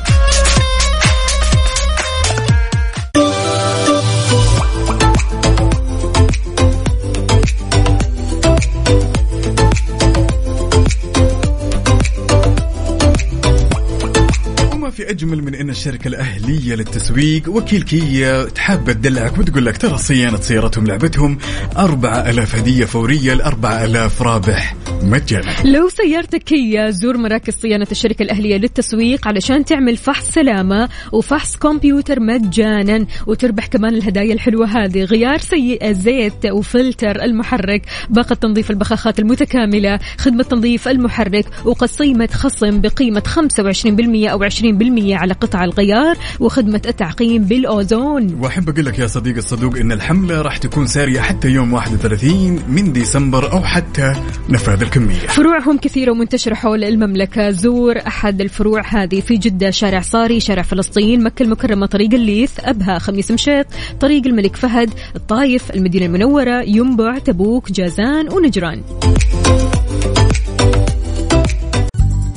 في أجمل من أن الشركة الأهلية للتسويق وكيل كيا تحب تدلعك وتقول لك ترى صيانة سيارتهم لعبتهم 4000 هدية فورية ل 4000 رابح. مجانا. لو سيارتك كيا زور مراكز صيانة الشركة الأهلية للتسويق علشان تعمل فحص سلامة وفحص كمبيوتر مجانا وتربح كمان الهدايا الحلوة هذه غيار سيء الزيت وفلتر المحرك باقة تنظيف البخاخات المتكاملة خدمة تنظيف المحرك وقسيمة خصم بقيمة 25% أو 20% على قطع الغيار وخدمة التعقيم بالأوزون. وأحب أقول لك يا صديقي الصدوق إن الحملة راح تكون سارية حتى يوم 31 من ديسمبر أو حتى نفاذ الكمية. فروعهم كثيرة ومنتشرة حول المملكة. زور أحد الفروع هذه في جدة شارع صاري شارع فلسطين مكة المكرمة طريق الليث أبها خميس مشيط طريق الملك فهد الطايف المدينة المنورة ينبع تبوك جازان ونجران.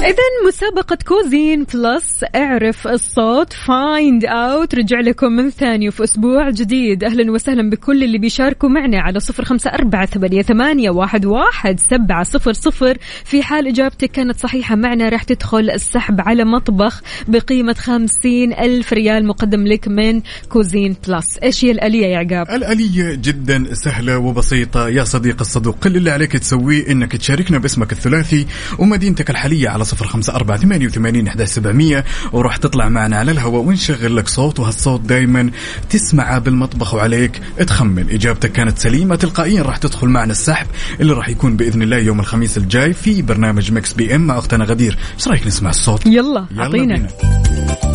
إذا مسابقة Cuisine Plus اعرف الصوت Find Out رجع لكم من ثاني وفي أسبوع جديد. أهلا وسهلا بكل اللي بيشاركوا معنا على صفر خمسة أربعة ثمانية, واحد, واحد سبعة صفر صفر. في حال إجابتك كانت صحيحة معنا راح تدخل السحب على مطبخ بقيمة خمسين ألف ريال مقدم لك من Cuisine Plus. إيش هي الآلية يا عقاب؟ الآلية جدا سهلة وبسيطة. يا صديق الصدوق كل اللي عليك تسويه إنك تشاركنا باسمك الثلاثي ومدينتك الحالية على صفر خمسة أربعة ثمانية وثمانين أحد سبعمية وراح تطلع معنا على الهواء ونشغل لك صوت وهالصوت دايما تسمعه بالمطبخ وعليك تخمن. إجابتك كانت سليمة تلقائيا راح تدخل معنا السحب اللي راح يكون بإذن الله يوم الخميس الجاي في برنامج Mix PM مع أختنا غدير. إيش رأيك نسمع الصوت؟ يلا يلا أعطينا. بينا.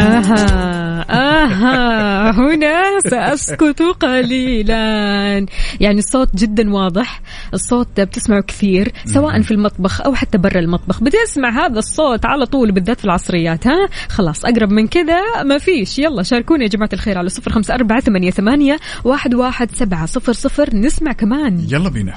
آها آها هنا سأسكت قليلا. يعني الصوت جدا واضح الصوت بتسمعه كثير سواء في المطبخ أو حتى برا المطبخ. بتسمع هذا الصوت على طول بالذات في العصريات ها؟ خلاص أقرب من كذا ما فيش. يلا شاركونا يا جماعة الخير على صفر خمسة أربعة ثمانية, ثمانية واحد, واحد سبعة صفر صفر. نسمع كمان. يلا بينا.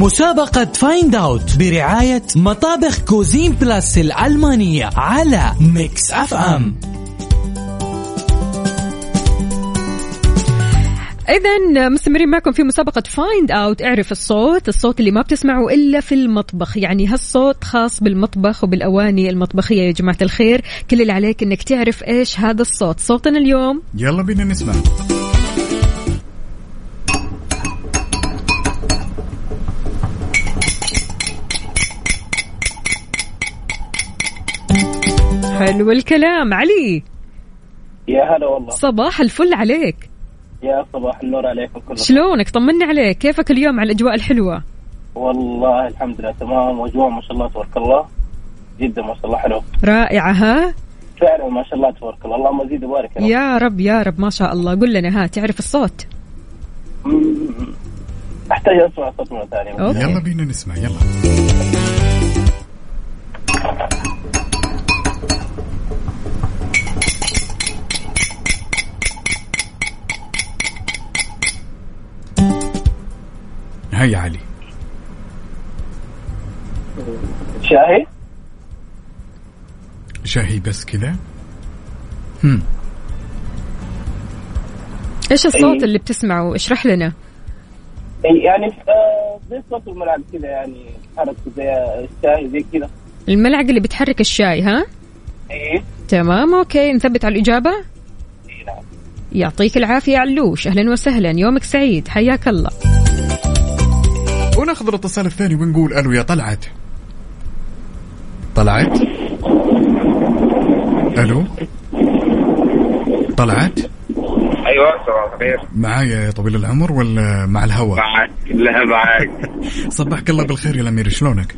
مسابقة Find Out برعاية مطابخ Cuisine Plus الألمانية على Mix FM إذا مستمرين معكم في مسابقة Find Out اعرف الصوت، الصوت اللي ما بتسمعه إلا في المطبخ، يعني هالصوت خاص بالمطبخ وبالأواني المطبخية يا جماعة الخير، كل اللي عليك إنك تعرف إيش هذا الصوت، صوتنا اليوم. يلا بينا نسمع. حلو الكلام علي. يا هلا والله. صباح الفل عليك. يا صباح النور عليكم كلكم. شلونك؟ طمني عليك. كيفك اليوم على الأجواء الحلوة؟ والله الحمد لله تمام. واجواء ما شاء الله تبارك الله. جدا ما شاء الله حلو. رائعة ها؟ فعلا ما شاء الله تبارك الله. اللهم زيد وبارك يا رب. يا رب يا رب ما شاء الله. قل لنا ها تعرف الصوت. أحتاج أسمع صوت مرة ثانية. يلا بينا نسمع يلا. هيا علي. شاهي؟ شاهي بس كذا هم. إيش الصوت إيه. اللي بتسمعه؟ اشرح لنا. إي يعني آه، زي صوت الملعب كذا يعني حركة زي الشاي زي كذا الملعقة اللي بتحرك الشاي ها؟ إيه. تمام okay. نثبت على الإجابة؟ إي نعم. يعطيك العافية علوش. أهلا وسهلا. يومك سعيد. حياك الله. وناخذ الاتصال الثاني ونقول ألو يا طلعت. طلعت؟ ألو؟ طلعت؟ أيوه صباح الخير. معايا يا طويل العمر ولا مع الهواء معك لا معك صبحك الله بالخير يا الأمير شلونك؟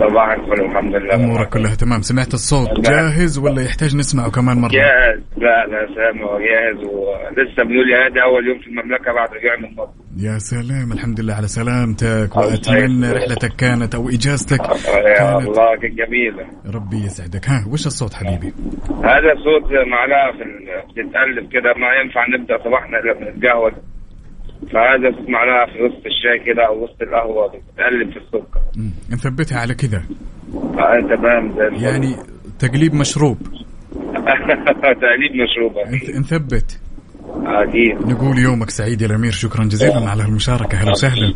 صباح الفل الحمد لله. أمورك كلها تمام. سمعت الصوت لا. جاهز ولا يحتاج نسمعه كمان مرة؟ جاهز. لا لا سامع جاهز. ولسه بنقول هذا أول يوم في المملكة بعد رجوع من مصر يا سلام الحمد لله على سلامتك وأتمنى. رحلتك كانت أو إجازتك كانت الله جميلة. ربي يسعدك. ها وش الصوت حبيبي؟ هذا صوت ال- بتتقلب كده ما ينفع نبدأ صباحنا القهوة. فهذا معلقه في وسط الشاي كده أو وسط القهوة بتتقلب في السكر. نثبتها على كذا آه تمام. يعني تقليب مشروب. تقليب مشروبه نث- نثبت. أكيد نقول يومك سعيد يا الأمير شكرا جزيلا على المشاركة. أهلا وسهلا.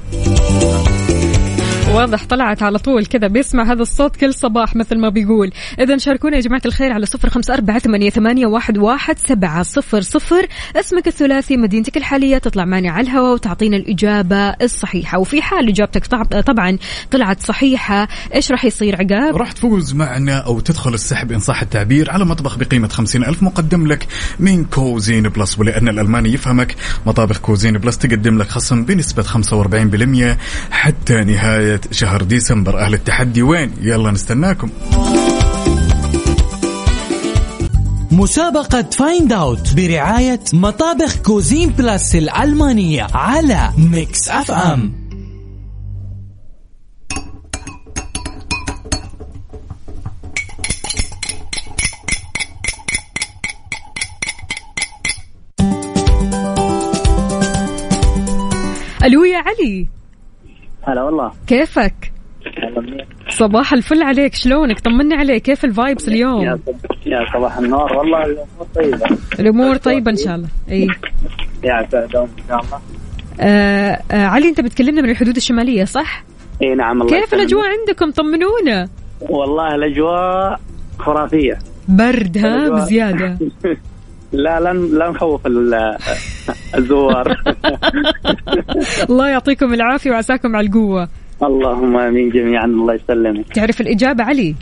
واضح طلعت على طول كذا بيسمع هذا الصوت كل صباح مثل ما بيقول. إذا شاركونا يا جماعة الخير على صفر خمسة أربعة ثمانية, ثمانية واحد, واحد سبعة صفر صفر. اسمك الثلاثي مدينتك الحالية تطلع معنا على الهواء وتعطينا الإجابة الصحيحة. وفي حال إجابتك طب- طبعا طلعت صحيحة إيش راح يصير عقاب؟ راح تفوز معنا أو تدخل السحب إن صح التعبير على مطبخ خمسين ألف مقدم لك من Cuisine Plus. ولأن الألماني يفهمك مطابخ Cuisine Plus تقدم لك خصم بنسبة 45% حتى نهاية شهر ديسمبر. أهل التحدي وين؟ يلا نستناكم. مسابقة Find Out برعاية مطابخ Cuisine Plus الألمانية على Mix FM ألو يا علي. هلا والله. كيفك؟ صباح الفل عليك شلونك؟ طمني عليك كيف الفايبس اليوم؟ يا صباح النور. والله الأمور طيبة. الأمور طيبة إن شاء الله. إيه يا إن شاء الله. آه آه علي أنت بتكلمنا من الحدود الشمالية صح؟ إي نعم الله كيف. الأجواء عندكم؟ طمنونا. والله الأجواء خرافية. برد ها. بزيادة. لا لن لا نخوف الزوار الله يعطيكم العافية وعساكم على القوة. اللهم آمين جميعا. الله يسلمك. تعرف الإجابة علي؟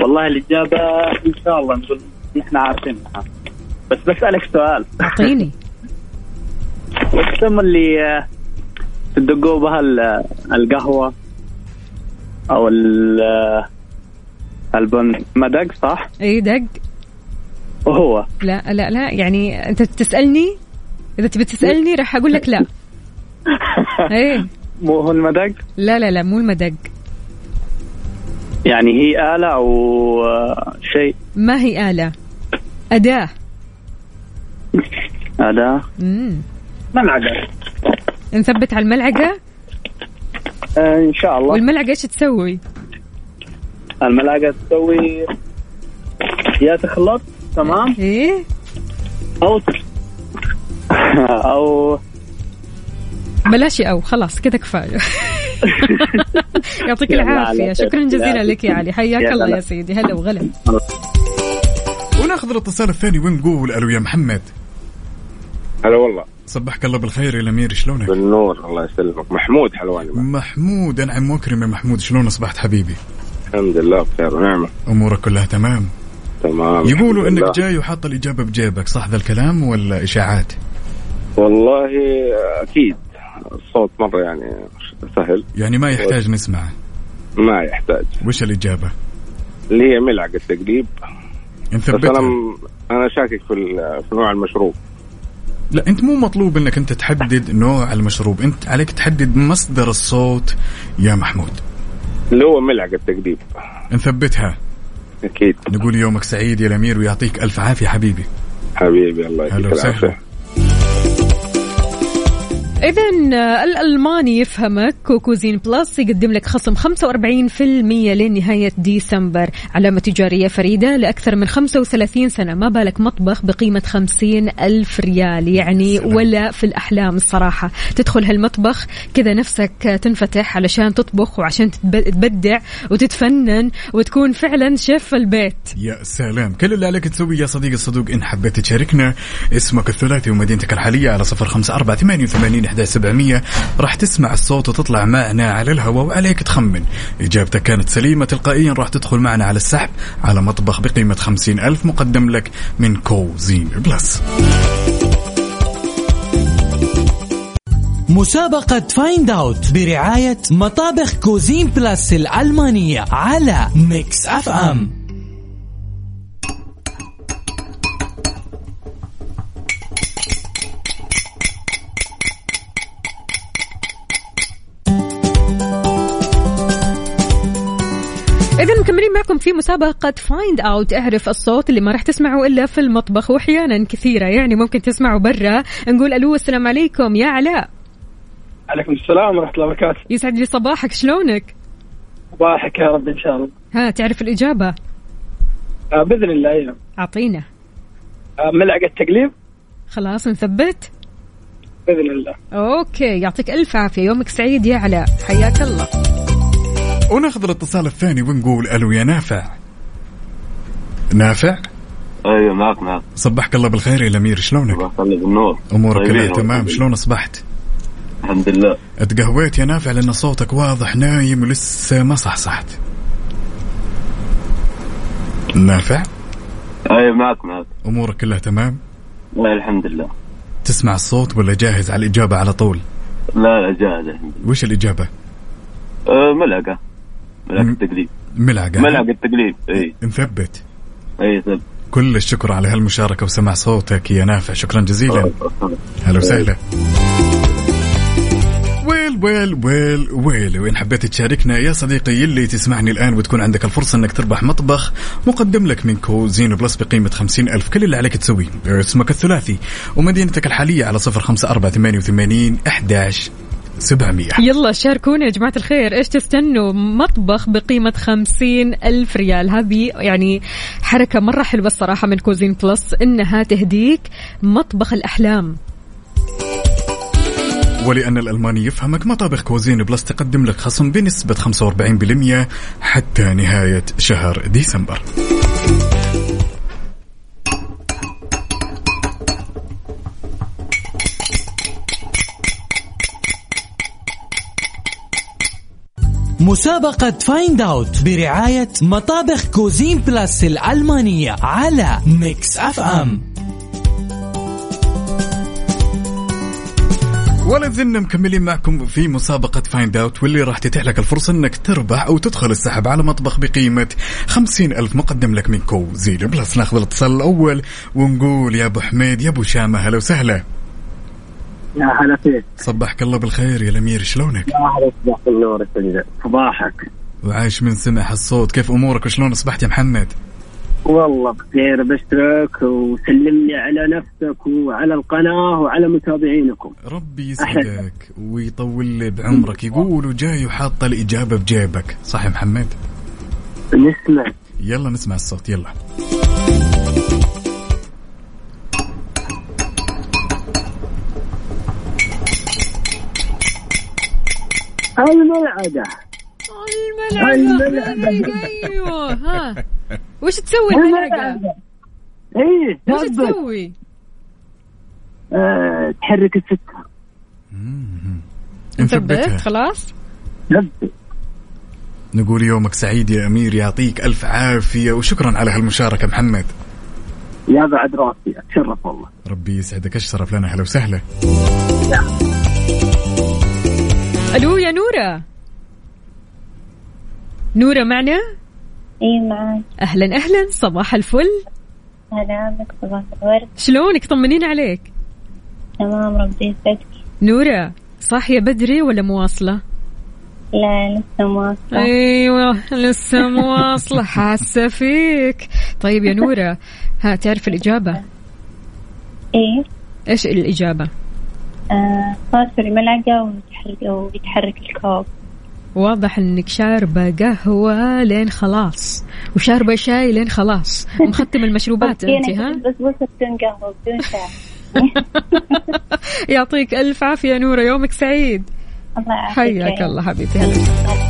والله الإجابة إن شاء الله نقول نحن عارفينها. بس بسألك سؤال. أعطيني. وش اسم اللي آه، تدقوا بها ال- القهوة؟ أو آه، البن مدق صح؟ اي دق. وهو لا لا لا يعني انت تسألني؟ إذا تبي تسألني راح أقول لك لا. إيه. مو هو المدق؟ لا لا لا مو المدق. يعني هي آلة أو شيء؟ ما هي آلة؟ أداة. أداة؟ مم. ملعقة. نثبت على الملعقة؟ آه إن شاء الله. والملعقة إيش تسوي؟ الملعقة تسوي يا تخلط تمام؟ إيه؟ أو ت- أو بلاش أو خلاص كذا كفاية. يعطيك العافية. شكرا. جزيلا لك يا علي. حياك الله. يا سيدي. هلا وغلا. وناخذ الاتصال الثاني. ونقول ألو يا محمد؟ هلا والله. صبحك الله بالخير يا الأمير. شلونك؟ بالنور. الله يسلمك. محمود حلواني. محمود أنعم واكرم يا محمود. شلون اصبحت حبيبي؟ الحمد لله بخير ونعمة. أمورك كلها تمام؟ تمام. يقولوا. إنك جاي وحاط الإجابة بجيبك صح ذا الكلام ولا إشاعات؟ والله أكيد الصوت مرة يعني سهل. يعني ما يحتاج نسمعه ما يحتاج. وش الإجابة؟ اللي هي ملعقة تقليب بس نثبتها. أنا أنا شاكك في في نوع المشروب. لا أنت مو مطلوب إنك أنت تحدد نوع المشروب. أنت عليك تحدد مصدر الصوت يا محمود. اللي هو ملعقة تقليب نثبتها. أكيد. نقول يومك سعيد يا الأمير ويعطيك ألف عافية حبيبي. حبيبي الله يعطيك العافية. إذا الألماني يفهمك كو Cuisine Plus يقدم لك خصم 45% لنهاية ديسمبر. علامة تجارية فريدة لأكثر من 35 سنة. ما بالك مطبخ بقيمة 50 ألف ريال. يعني سلام. ولا في الأحلام الصراحة. تدخل هالمطبخ كذا نفسك تنفتح علشان تطبخ وعشان تبدع وتتفنن وتكون فعلا شيف البيت. يا سلام. كل اللي عليك تسويه يا صديقي الصدوق إن حبيت تشاركنا اسمك الثلاثي ومدينتك الحالية على صفر خمسة أربعة ثمانية وثمانين إحدى سبعمية راح تسمع الصوت وتطلع معنا على الهواء وعليك تخمن. إجابتك كانت سليمة تلقائيا راح تدخل معنا على السحب على مطبخ بقيمة خمسين ألف مقدم لك من Cuisine Plus. مسابقة Find Out برعاية مطابخ Cuisine Plus الألمانية على Mix FM إذا مكملين معكم في مسابقة Find Out أعرف الصوت اللي ما راح تسمعه إلا في المطبخ وأحيانا كثيرة. يعني ممكن تسمعه برا. نقول ألو السلام عليكم. يا علاء. عليكم السلام ورحمة الله وبركاته. يسعد لي صباحك. شلونك؟ صباحك يا رب إن شاء الله. ها تعرف الإجابة؟ آه بإذن الله أيوة. أعطينا. آه ملعقة تقليب. خلاص نثبت؟ بإذن الله. أوكي يعطيك ألف عافية. يومك سعيد يا علاء. حياك الله. وناخذ الاتصال الثاني ونقول ألو يا نافع. نافع؟ أيوه معك معك. صبحك الله بالخير يا الأمير شلونك؟ الله يخليك النور أمورك طيبين كلها تمام. شلون أصبحت؟ الحمد لله. اتقهويت يا نافع لأن صوتك واضح نايم ولسه ما صحصحت. نافع؟ أيوه معك معك. أمورك كلها تمام؟ لا الحمد لله. تسمع الصوت ولا جاهز على الإجابة على طول؟ لا لا جاهز الحمد لله. وش الإجابة؟ أه ملعقة. ملعقة تقليب ملعقة. ملعقة تقليب إي. نثبت إي سب كل الشكر على هالمشاركة وسماع صوتك يا نافع. شكرا جزيلا. هلا وسهلا. well well well well. وإن حبيت تشاركنا يا صديقي يلي تسمعني الآن وتكون عندك الفرصة أنك تربح مطبخ مقدم لك من Cuisine Plus بقيمة خمسين ألف. كل اللي عليك تسويه. اسمك الثلاثي ومدينتك الحالية على صفر خمسة أربعة ثمانية وثمانين أحداش سبعمية. يلا شاركونا يا جماعة الخير. إيش تستنوا؟ مطبخ بقيمة خمسين ألف ريال. هذه يعني حركة مرة حلوة الصراحة من Cuisine Plus إنها تهديك مطبخ الأحلام. ولأن الألماني يفهمك مطابخ Cuisine Plus تقدم لك خصم بنسبة 45% حتى نهاية شهر ديسمبر. مسابقة Find Out برعاية مطابخ Cuisine Plus الألمانية على Mix FM ولا زلنا مكملين معكم في مسابقة Find Out واللي راح تتيح لك الفرصة إنك تربح أو تدخل السحب على مطبخ بقيمة خمسين ألف مقدم لك من Cuisine Plus ناخذ الاتصال الأول ونقول يا أبو حميد يا أبو شامة هلا وسهلا. يا هلا فيك. صبحك الله بالخير يا الأمير شلونك؟ يا صباح النور صباحك. وعايش من سمع الصوت. كيف أمورك؟ وشلون أصبحت يا محمد؟ والله بخير بشترك وسلم لي على نفسك وعلى القناة وعلى متابعينكم. ربي يسعدك ويطول لي بعمرك. يقولوا جاي وحاط الإجابة بجيبك صح يا محمد؟ نسمع. يلا نسمع الصوت يلا. الملعقة الملعقة أيوه ها. وش تسوي الملعقة؟ إيه وش. تسوي؟ آه، تحرك السكر انثبت نثبتها خلاص؟ نقول يومك سعيد يا أمير يعطيك ألف عافية وشكرا على هالمشاركة محمد. يا بعد راسي أتشرف والله. ربي يسعدك أشرف لنا هلا وسهلا. ألو يا نورة. نورة معنا؟ اي معاك. أهلا أهلا. صباح الفل. هلا بك صباح الورد. شلونك؟ طمنين عليك. تمام ربي يسعدك. نورة صاحية بدري ولا مواصلة؟ لا لسه مواصلة. أيوه لسه مواصلة. حاسة فيك. طيب يا نورة ها تعرف الإجابة؟ إيه؟ إيش الإجابة؟ صار في الملعقة ويتحرك الكوب. واضح إنك شاربة قهوة لين خلاص. وشاربة شاي لين خلاص. ومختم المشروبات أنت ها؟ بس بس بدون قهوة بدون شاي. يعطيك ألف عافية نورة يومك سعيد. الله حياك الله حبيبتي. هلا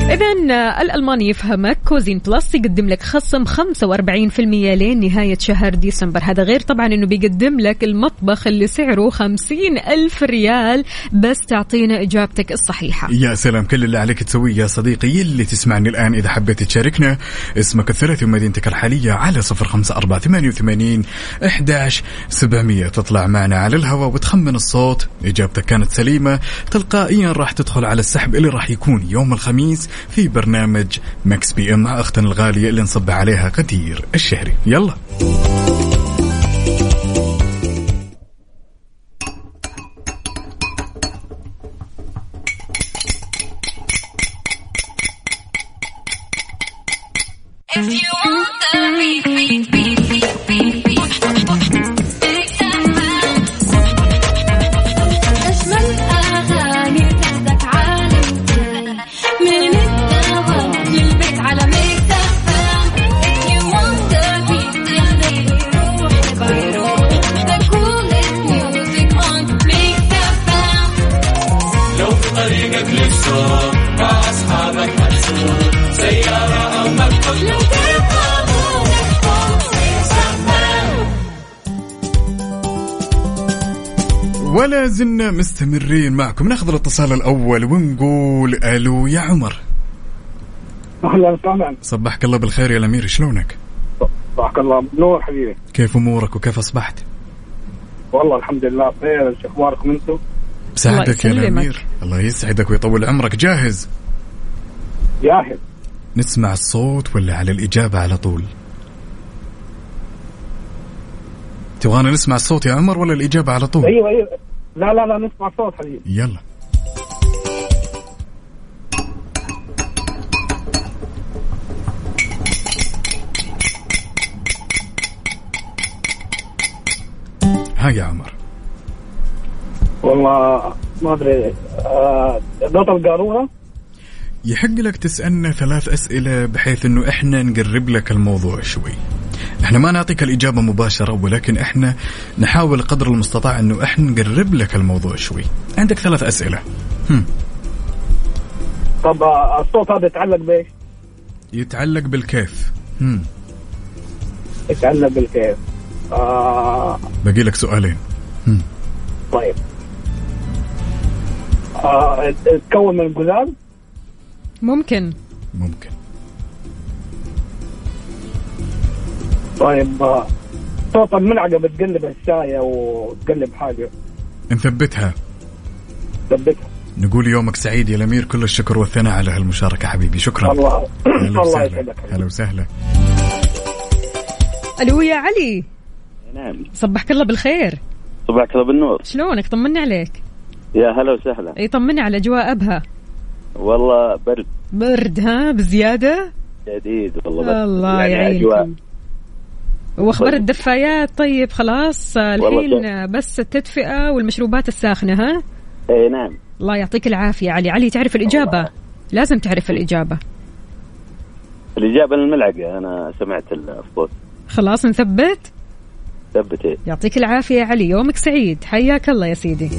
إذا الألماني يفهمك. Cuisine Plus يقدم لك خصم 45% لين نهاية شهر ديسمبر. هذا غير طبعا أنه بيقدم لك المطبخ اللي سعره 50 ألف ريال بس تعطينا إجابتك الصحيحة. يا سلام كل اللي عليك تسويه يا صديقي اللي تسمعني الآن إذا حبيت تشاركنا. اسمك الثلاثي ومدينتك الحالية على صفر خمسة أربعة ثمانية وثمانين أحداش سبعمية. تطلع معنا على الهواء وتخمن الصوت. إجابتك كانت سليمة. تلقائيا راح تدخل على السحب اللي راح يكون يوم الخميس. في برنامج Mix PM مع أختنا الغالية اللي نصب عليها غدير الشهري. يلا. ولا زلنا مستمرين معكم. ناخذ الاتصال الأول ونقول ألو يا عمر. أهلا وسهلا. صبحك الله بالخير يا الأمير شلونك؟ صباحك الله نور حبيبي. كيف أمورك وكيف أصبحت؟ والله الحمد لله بخير. إيش أخباركم أنتم؟ سعدك يا. الأمير. الله يسعدك ويطول عمرك. جاهز؟ جاهز. نسمع الصوت ولا على الإجابة على طول؟ تبغانا نسمع الصوت يا عمر ولا الإجابة على طول؟ أيوه أيوه. لا لا لا نسمع صوت حبيبي. يلا. ها يا عمر. والله ما أدري آه بطل قارورة يحق لك تسألنا ثلاث أسئلة بحيث أنه إحنا نقرب لك الموضوع شوي. إحنا ما نعطيك الإجابة مباشرة ولكن إحنا نحاول قدر المستطاع أنه إحنا نقرب لك الموضوع شوي. عندك ثلاث أسئلة. هم. طب آه الصوت هذا يتعلق بإيش؟ يتعلق بالكيف. هم. يتعلق بالكيف. آه باقي لك سؤالين. طيب. آه تتكون من قزاز ممكن. ممكن. طيب آه صوت الملعقة بتقلب الشاي أو تقلب حاجة. نثبتها. ثبتها. نقول يومك سعيد يا الأمير كل الشكر والثناء على هالمشاركة حبيبي. شكرا. الله الله وسهلا. يسعدك هلا وسهلا. ألو يا علي. نعم. صبحك الله بالخير. صباحك الله بالنور. شلونك؟ طمني عليك. يا هلا وسهلا. أي طمني على أجواء أبها. والله برد. برد ها؟ بزيادة؟ شديد والله برد. الله يعني أجواء. يعينكم وأخبار الدفايات طيب خلاص الحين والله بس التدفئة والمشروبات الساخنة ها؟ اي نعم. الله يعطيك العافية علي. علي تعرف الإجابة؟ لازم تعرف الإجابة. الإجابة الملعقة أنا سمعت الصوت خلاص نثبت؟ ثبت إيه. يعطيك العافية يا علي. يومك سعيد. حياك الله يا سيدي.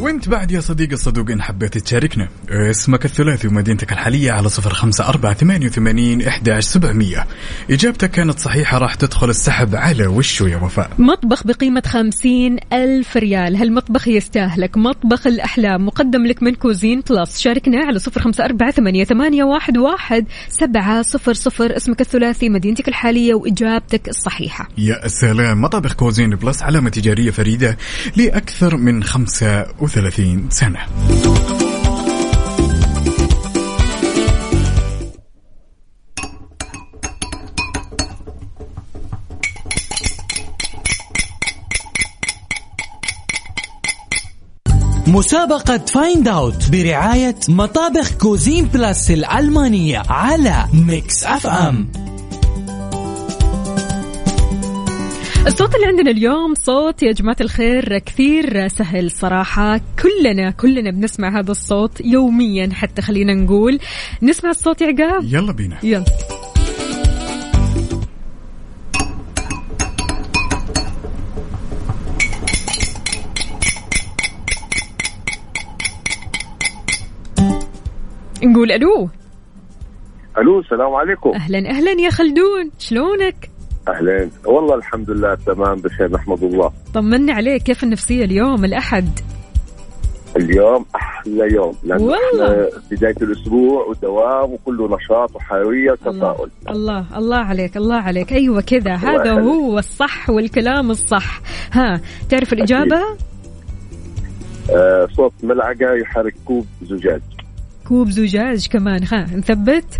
وانت بعد يا صديقي الصدوق إن حبيت تشاركنا. اسمك الثلاثي ومدينتك الحالية على صفر خمسة أربعة ثمانية وثمانين إحداش سبعمية. إجابتك كانت صحيحة راح تدخل السحب على وشو يا وفاء. مطبخ بقيمة خمسين ألف ريال. هالمطبخ يستاهلك. مطبخ الأحلام مقدم لك من Cuisine Plus. شاركنا على صفر خمسة أربعة ثمانية, ثمانية واحد, واحد سبعة صفر صفر. اسمك الثلاثي مدينتك الحالية وإجابتك الصحيحة. يا سلام. مطابخ Cuisine Plus علامة تجارية فريدة لأكثر من 32 سنة. مسابقة Find Out برعاية مطابخ Cuisine Plus الألمانية على Mix FM الصوت اللي عندنا اليوم صوت يا جماعة الخير كثير سهل صراحة. كلنا كلنا بنسمع هذا الصوت يوميا حتى خلينا نقول. نسمع الصوت يا عقاب؟ يلا بينا. يلا. نقول ألو. ألو السلام عليكم. أهلا أهلا يا خلدون. شلونك؟ أهلين. والله الحمد لله تمام بخير نحمد الله. طمنا عليك كيف النفسية اليوم؟ الأحد. اليوم أحلى يوم لأنه والله. بداية الأسبوع ودوام وكله نشاط وحيوية وتفاؤل. الله الله عليك الله عليك. أيوه كذا هذا يخليك. هو الصح والكلام الصح. ها تعرف الإجابة؟ آه صوت ملعقة يحرك كوب زجاج. كوب زجاج كمان. ها نثبت.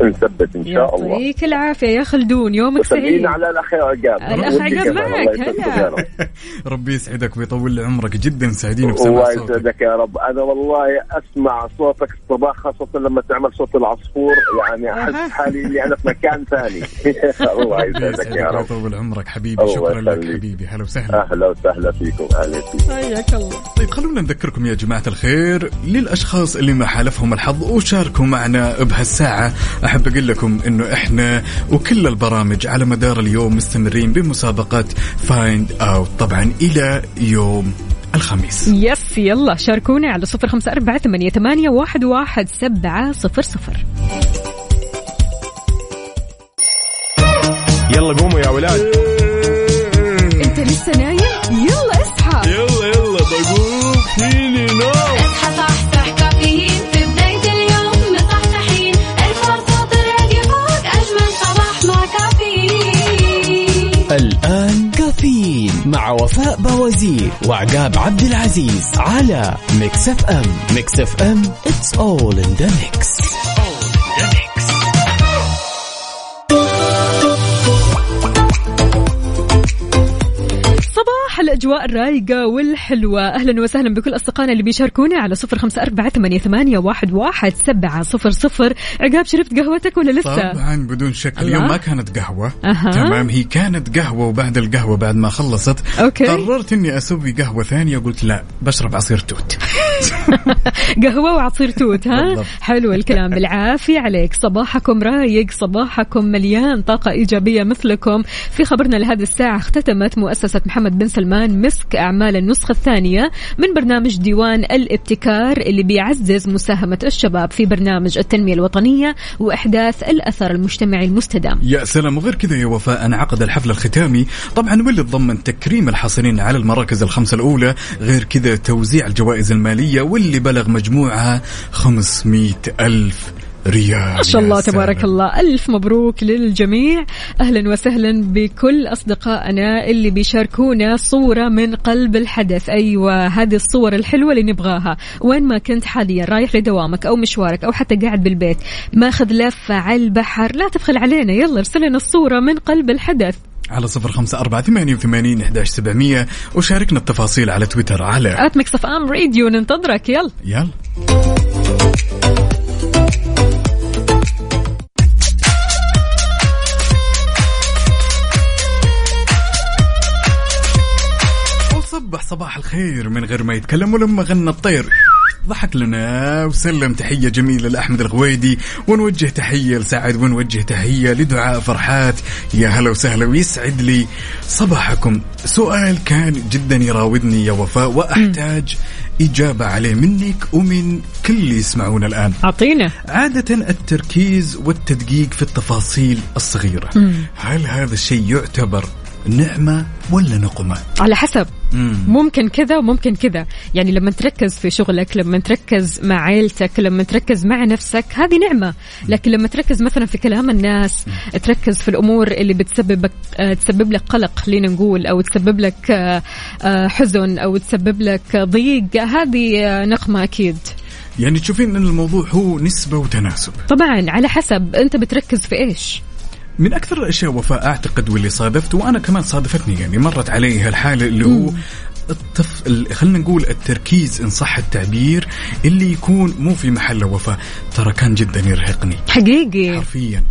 نثبت إن شاء الله. يعطيك العافية يا خلدون يومك سعيد. على الأخ عقاب ودي عقاب معك،. ربي يسعدك ويطول لي عمرك جدا سعيدين بسمع الله يسعدك يا رب. أنا والله أسمع صوتك الصباح خاصة لما تعمل صوت العصفور يعني أحس حالي إني أنا في مكان ثاني. الله يسعدك يا رب. ويطول عمرك حبيبي. شكرا لك. حبيبي. هلا وسهلا. أهلا وسهلا فيكم. أهلا فيكم حياك الله. طيب خلونا نذكركم يا جماعة الخير للأشخاص اللي ما حالفهم الحظ وشاركوا معنا بهالساعة. أحب أقول لكم إنه إحنا وكل البرامج على مدار اليوم مستمرين بمسابقة Find Out طبعا إلى يوم الخميس. yes يلا شاركونا على صفر خمسة أربعة ثمانية, ثمانية واحد, واحد سبعة صفر صفر. يلا قوموا يا ولاد. أنت لسه نايم؟ يلا اصحى. يلا يلا بقوم. فيني نوم. مع وفاء بوازير وعقاب عبد العزيز على Mix FM. Mix FM it's all in the mix. الأجواء الرايقة والحلوة أهلا وسهلا بكل أصدقائنا اللي بيشاركونا على صفر خمسة أربعة ثمانية, ثمانية واحد, واحد سبعة صفر صفر عقاب شربت قهوتك ولا لسه؟ طبعا بدون شك الله. اليوم ما كانت قهوة أها. تمام هي كانت قهوة وبعد القهوة بعد ما خلصت أوكي. قررت إني أسوي قهوة ثانية قلت لا بشرب عصير توت قهوة وعصير توت ها. حلو الكلام بالعافية عليك. صباحكم رايق صباحكم مليان طاقة إيجابية مثلكم. في خبرنا لهذه الساعة اختتمت مؤسسة محمد بن سلمان مسك أعمال النسخة الثانية من برنامج ديوان الابتكار اللي بيعزز مساهمة الشباب في برنامج التنمية الوطنية وإحداث الأثر المجتمعي المستدام. يا سلام. وغير كذا يا وفاء انعقد الحفل الختامي. طبعا واللي تضمن تكريم الحاصلين على المراكز الخمسة الأولى؟ غير كذا توزيع الجوائز المالية واللي بلغ مجموعها 500 ألف. ريال ما شاء الله تبارك. الله. ألف مبروك للجميع. أهلا وسهلا بكل أصدقائنا اللي بيشاركونا صورة من قلب الحدث. أيوة هذه الصور الحلوة اللي نبغاها. وين ما كنت حاليا رايح لدوامك أو مشوارك أو حتى قاعد بالبيت ماخذ لفة على البحر. لا تبخل علينا. يلا ارسل لنا الصورة من قلب الحدث. على صفر خمسة أربعة ثمانية وثمانين إحداش سبعمية. وشاركنا التفاصيل على تويتر على at Mix FM Radio ننتظرك. يلا. يلا. وصبح صباح الخير من غير ما يتكلم ولما غنى الطير. ضحك لنا وسلم تحية جميلة لأحمد الغويدي ونوجه تحية لسعد ونوجه تحية لدعاء فرحات. يا هلا وسهلا ويسعد لي صباحكم. سؤال كان جدا يراودني يا وفاء وأحتاج إجابة عليه منك ومن كل اللي يسمعون الآن. أعطينا. عادة التركيز والتدقيق في التفاصيل الصغيرة. مم. هل هذا الشيء يعتبر نعمة ولا نقمة؟ على حسب. مم. ممكن كذا وممكن كذا. يعني لما تركز في شغلك لما تركز مع عيلتك لما تركز مع نفسك هذه نعمة. لكن لما تركز مثلا في كلام الناس تركز في الأمور اللي بتسببك آه، تسبب لك قلق خلينا نقول أو تسبب لك آه، آه، حزن أو تسبب لك ضيق هذه نقمة أكيد. يعني تشوفين إن الموضوع هو نسبة وتناسب. طبعا على حسب. أنت بتركز في إيش؟ من أكثر الأشياء وفاء أعتقد واللي صادفت وأنا كمان صادفتني يعني مرت علي هالحاله اللي هو الطف ال- خلينا نقول التركيز إن صح التعبير اللي يكون مو في محله وفاء. ترى كان جدا يرهقني. حقيقي. حرفيا.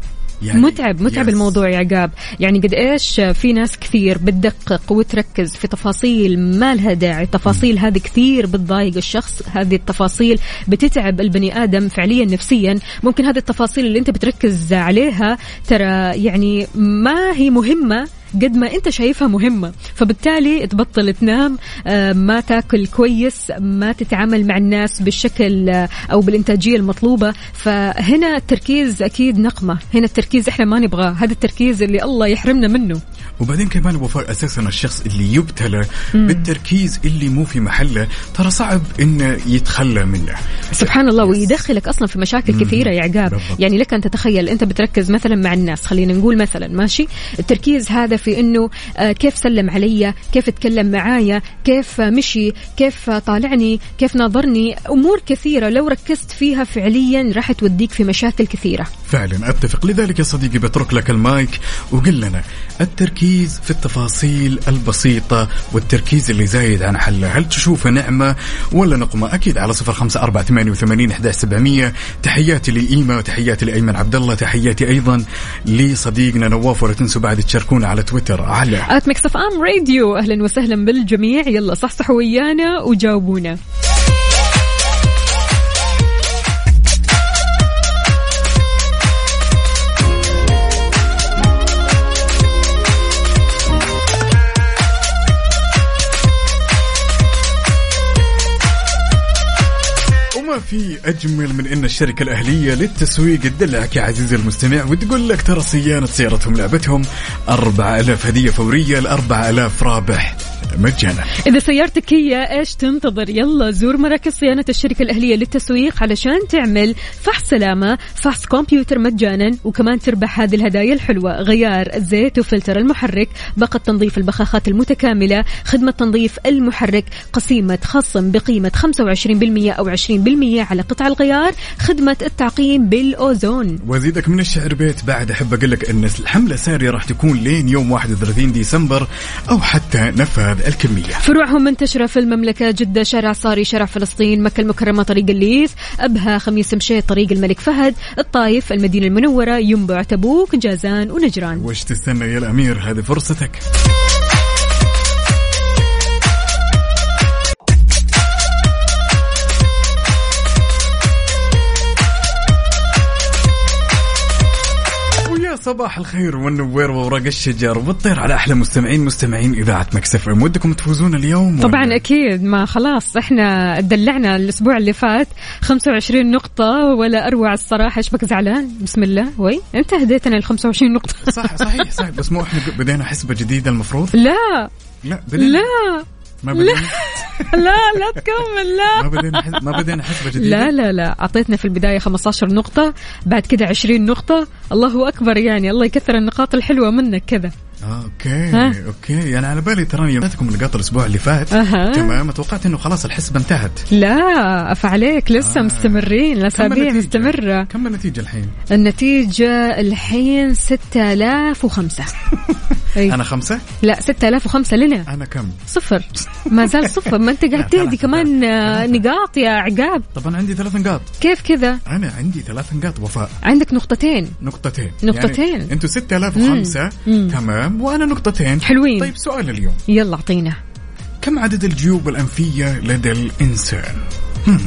يعني متعب متعب يس. الموضوع يا عقاب. يعني قد إيش في ناس كثير بتدقق وتركز في تفاصيل ما لها داعي. التفاصيل هذه كثير بتضايق الشخص. هذه التفاصيل بتتعب البني آدم فعليا نفسيا. ممكن هذه التفاصيل اللي أنت بتركز عليها ترى يعني ما هي مهمة قد ما انت شايفها مهمة. فبالتالي تبطل تنام آه، ما تاكل كويس ما تتعامل مع الناس بالشكل آه، أو بالإنتاجية المطلوبة. فهنا التركيز أكيد نقمة. هنا التركيز إحنا ما نبغاه. هذا التركيز اللي الله يحرمنا منه. وبعدين كمان وفاء أساسا الشخص اللي يبتلى مم. بالتركيز اللي مو في محله. ترى صعب انه يتخلى منه. سبحان الله ويدخلك أصلا في مشاكل كثيرة يا عقاب. يعني لك أن تتخيل أنت بتركز مثلا مع الناس. خلينا نقول مثلا ماشي؟ التركيز هذا في إنه آه، كيف سلم علي؟ كيف اتكلم معايا؟ كيف مشي؟ كيف طالعني؟ كيف ناظرني؟ أمور كثيرة. لو ركزت فيها فعليا راح توديك في مشاكل كثيرة. فعلا أتفق. لذلك يا صديقي بترك لك المايك وقل لنا التركيز في التفاصيل البسيطة والتركيز اللي زايد عن حده. هل تشوفه نعمة ولا نقمة؟ أكيد على صفر خمسة أربعة ثمانية وثمانين أحداش سبعمية. تحياتي لإيما وتحياتي لأيمن عبد الله. تحياتي أيضا لصديقنا نواف ولا تنسوا بعد تشاركونا على تويتر. على at Mix FM Radio أهلا وسهلا بالجميع. يلا صحصحوا ويانا وجاوبونا. في أجمل من أن الشركة الأهلية للتسويق تدلعك يا عزيزي المستمع وتقول لك ترى صيانة سيارتهم لعبتهم 4000 هدية فورية ل 4000 رابح. مجانا. إذا سيارتك هي إيش تنتظر؟ يلا زور مراكز صيانة الشركة الأهلية للتسويق علشان تعمل فحص سلامة فحص كمبيوتر مجانا وكمان تربح هذه الهدايا الحلوة. غيار الزيت وفلتر المحرك باقة تنظيف البخاخات المتكاملة خدمة تنظيف المحرك قسيمة خصم بقيمة 25% أو 20% على قطع الغيار خدمة التعقيم بالأوزون. وازيدك من الشعر بيت بعد أحب أقول لك إن الحملة ساريه راح تكون لين يوم 31 ديسمبر أو حتى نفاذ الكمية. فروعهم منتشرة في المملكة جدة شارع صاري شارع فلسطين مكة المكرمة طريق الليث أبها خميس مشيط طريق الملك فهد الطايف المدينة المنورة ينبع تبوك جازان ونجران. وش تستنى يا الأمير هذه فرصتك. صباح الخير والنوير وورق الشجر والطير على أحلى مستمعين مستمعين إذاعة Mix FM. ودكم تفوزون اليوم ولا؟ طبعا أكيد ما خلاص إحنا دلعنا الأسبوع اللي فات 25 نقطة ولا أروع الصراحة. إيش بك زعلان؟ بسم الله. وي أنت هديتنا ال 25 نقطة. صح صحيح صحيح. بس مو إحنا بدينا حسبة جديدة المفروض؟ لا. لا بدينا. لا. ما لا. لا لا تكمل لا. ما بدينا ما بدينا حسبة جديدة. لا لا لا. أعطيتنا في البداية 15 نقطة بعد كده 20 نقطة. الله أكبر يعني. الله يكثر النقاط الحلوة منك كذا. آه، okay ها؟ okay. أنا على بالي تراني جاتكم نقاط الأسبوع اللي فات. أها. تمام. توقعت إنه خلاص الحسبة انتهت. لا أف عليك. لسه آه. مستمرين. الأسابيع؟ مستمرة. كم النتيجة الحين؟ النتيجة الحين 6005 أي. أنا خمسة؟ لا 6005 لنا أنا كم؟ صفر. ما زال صفر. ما أنت قاعد تهدي كمان آه، نقاط يا عقاب. طب أنا عندي ثلاث نقاط. كيف كذا؟ أنا عندي ثلاث نقاط وفاء. عندك نقطتين. نقطتين. نقطتين. يعني أنتوا 6005 مم. تمام. وأنا نقطتين. حلوين. طيب سؤال اليوم. يلا أعطينا. كم عدد الجيوب الأنفية لدى الإنسان؟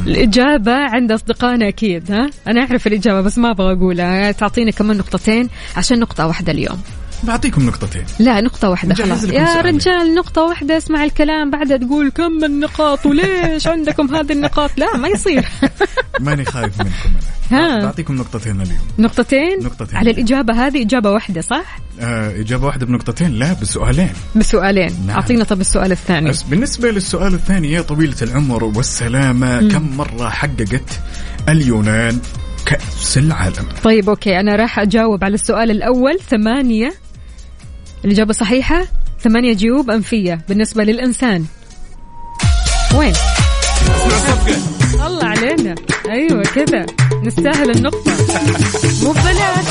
الإجابة عند أصدقائنا أكيد ها؟ أنا أعرف الإجابة بس ما أبغى أقولها. تعطينا كمان نقطتين عشان نقطة واحدة اليوم. بعطيكم نقطتين. لا نقطة واحدة خلاص. يا. رجال نقطة واحدة اسمع الكلام. بعدها تقول كم النقاط وليش عندكم هذه النقاط؟ لا ما يصير. ماني خايف منكم أنا. ها. بعطيكم نقطتين اليوم. نقطتين؟ نقطتين. على الإجابة هذه إجابة واحدة صح؟ آه إجابة واحدة بنقطتين لا بسؤالين. بسؤالين. نعم. أعطينا طب السؤال الثاني. بس بالنسبة للسؤال الثاني يا طويلة العمر والسلامة مم. كم مرة حققت اليونان كأس العالم؟ طيب أوكي. أنا راح أجاوب على السؤال الأول. ثمانية الإجابة صحيحة. ثمانية جيوب أنفية بالنسبة للإنسان. وين؟ الله علينا. أيوة كذا. نستاهل النقطة. مو ببلاش.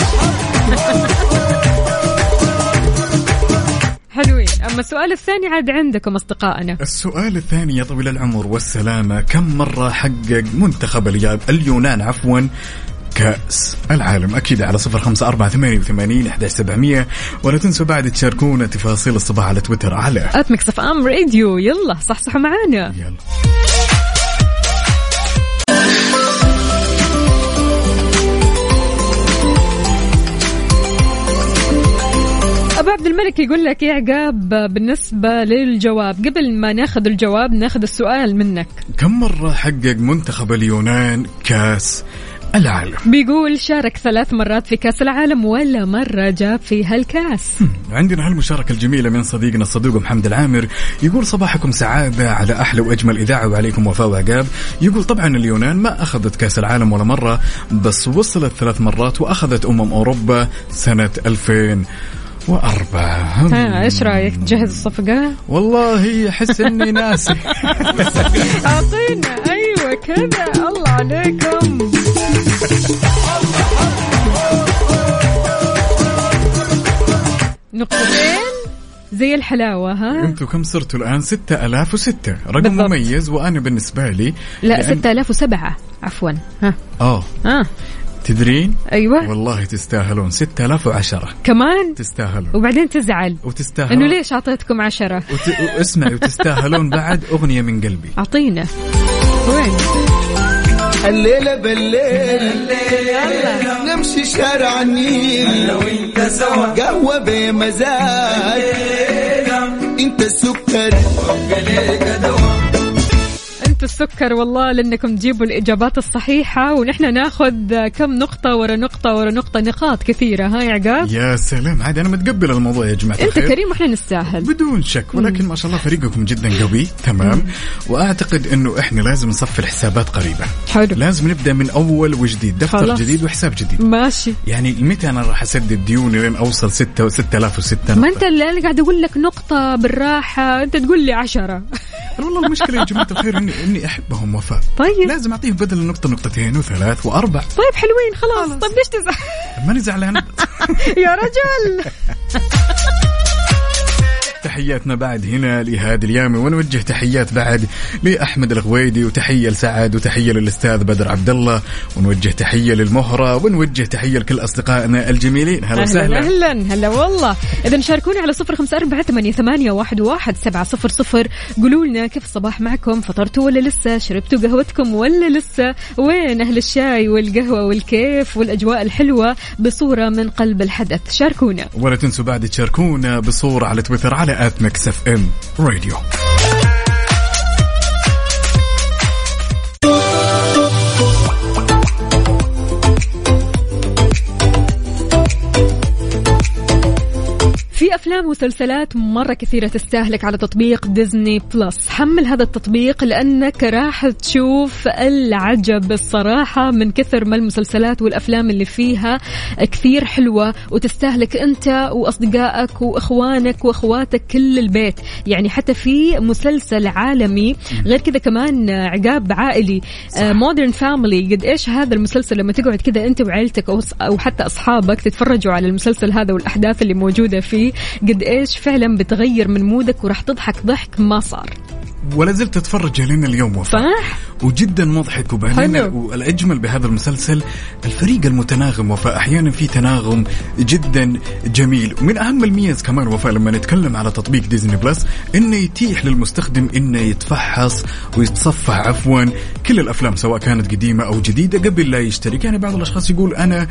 حلوين. أما السؤال الثاني عاد عندكم أصدقائنا. السؤال الثاني يا طويل العمر والسلامة كم مرة حقق منتخب اليونان عفوا كأس العالم. أكيد على صفر خمسة أربعة ثمانية وثمانين إحدى سبعمية. ولا تنسوا بعد تشاركونا تفاصيل الصباح على تويتر. على at Mix FM Radio يلا صحصحوا معانا. يلا. أبو عبد الملك يقول لك يا عقاب بالنسبة للجواب قبل ما ناخذ الجواب ناخذ السؤال منك. كم مرة حقق منتخب اليونان كأس العالم. بيقول شارك ثلاث مرات في كأس العالم ولا مرة جاب فيها الكأس. عندنا هالمشاركة الجميلة من صديقنا الصدوق محمد العامر. يقول صباحكم سعادة على أحلى وأجمل إذاعة وعليكم وفاء وعقاب. يقول طبعا اليونان ما أخذت كأس العالم ولا مرة بس وصلت ثلاث مرات وأخذت أمم أوروبا سنة 2004 ها إيش رأيك؟ تجهز الصفقة؟ والله أحس إني ناسي. أعطينا أيوه كذا. الله عليكم. نقطتين. زي الحلاوة ها؟ أنتوا كم صرتوا الآن؟ 6006 رقم بالضبط. مميز وأنا بالنسبة لي لا لأن- 6007 عفوا. ها. آه. ها. تدرين؟ أيوه. والله تستاهلون. 6010 كمان؟ تستاهلون. وبعدين تزعل. وتستاهلون. إنه ليش أعطيتكم عشرة؟ وت... واسمعي وتستاهلون بعد أغنية من قلبي. أعطينا. وين؟ الليلة بالليل. نمشي شارع النيل. لو انت سوا. قهوة بمزاج. انت السكر. انت السكر والله لأنكم تجيبوا الإجابات الصحيحة ونحن ناخذ كم نقطة ورا نقطة ورا نقطة نقاط كثيرة ها يا عقاب؟ يا سلام عاد أنا متقبل الموضوع يا جماعة أنت الخير. كريم وإحنا نستاهل. بدون شك ولكن ما شاء الله فريقكم جدا قوي تمام؟ وأعتقد إنه إحنا لازم نصفي الحسابات قريبا. حلو. لازم نبدأ من أول وجديد دفتر خلاص. جديد وحساب جديد. ماشي. يعني متى أنا راح أسدد ديوني لين أوصل 6 6006 ما أنت اللي أنا قاعد أقول لك نقطة بالراحة أنت تقول لي عشرة والله المشكلة يا جماعة الخير اني إني أحبهم وفاء. طيب. لازم أعطيهم بدل النقطة نقطتين وثلاث وأربع. طيب حلوين خلاص. طيب ليش تزعل ماني زعلان. يا رجل. تحياتنا بعد هنا لهادي اليامي ونوجه تحيات بعد لأحمد الغويدي وتحية لسعد وتحية للأستاذ بدر عبد الله ونوجه تحية للمهرة ونوجه تحية لكل أصدقائنا الجميلين. هلا أهلا وسهلا. أهلا هلا والله. اذا شاركوني على صفر خمسة أربعة ثمانيه, ثمانية واحد, واحد سبعة صفر صفر. قولوا لنا كيف الصباح معكم؟ فطرتوا ولا لسه؟ شربتوا قهوتكم ولا لسه؟ وين أهل الشاي والقهوة والكيف والأجواء الحلوة بصورة من قلب الحدث؟ شاركونا. ولا تنسوا بعد تشاركونا بصورة على تويتر على at Mix FM Radio في أفلام ومسلسلات مرة كثيرة تستهلك على تطبيق Disney Plus. حمل هذا التطبيق لأنك راح تشوف العجب الصراحة من كثر ما المسلسلات والأفلام اللي فيها كثير حلوة وتستهلك أنت وأصدقائك وإخوانك وأخواتك كل البيت. يعني حتى في مسلسل عالمي غير كذا كمان عقاب عائلي Modern Family قد إيش هذا المسلسل لما تقعد كذا أنت وعيلتك أو حتى أصحابك تتفرجوا على المسلسل هذا والأحداث اللي موجودة فيه. قد إيش فعلا بتغير من mood ك وراح تضحك ضحك ما صار. ولا زلت أتفرج لين اليوم وفاء صح؟ وجدا مضحك وبعدين. والأجمل بهذا المسلسل الفريق المتناغم وفاء أحيانا في تناغم جدا جميل. ومن أهم الميز كمان وفاء لما نتكلم على تطبيق Disney Plus إنه يتيح للمستخدم إنه يتفحص ويتصفح عفوا كل الأفلام سواء كانت قديمة أو جديدة قبل لا يشترك يعني بعض الأشخاص يقول أنا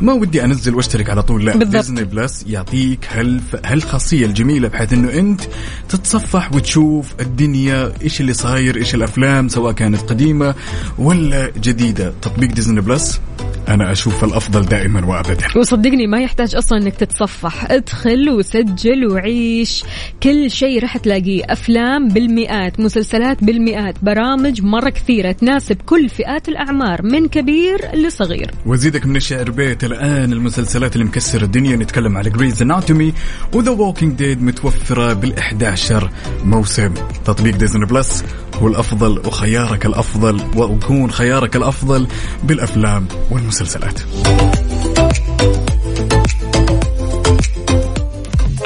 ما ودي أنزل وأشترك على طول. لا بالضبط. Disney Plus يعطيك هال هالخاصية الجميلة بحيث إنه أنت تتصفح وتشوف الدنيا إيش اللي صاير إيش الأفلام سواء كانت قديمة ولا جديدة. تطبيق Disney Plus أنا أشوف الأفضل دائما وابدا. وصدقني ما يحتاج أصلا إنك تتصفح. ادخل وسجل وعيش. كل شيء راح تلاقيه. أفلام بالمئات مسلسلات بالمئات برامج مرة كثيرة تناسب كل فئات الأعمار من كبير لصغير. وزيدك من الشعر بيت. الآن المسلسلات اللي مكسر الدنيا نتكلم على Grey's Anatomy و The Walking Dead متوفرة بال11 موسم. تطبيق Disney Plus هو الأفضل وخيارك الأفضل ويكون خيارك الأفضل بالأفلام والمسلسلات.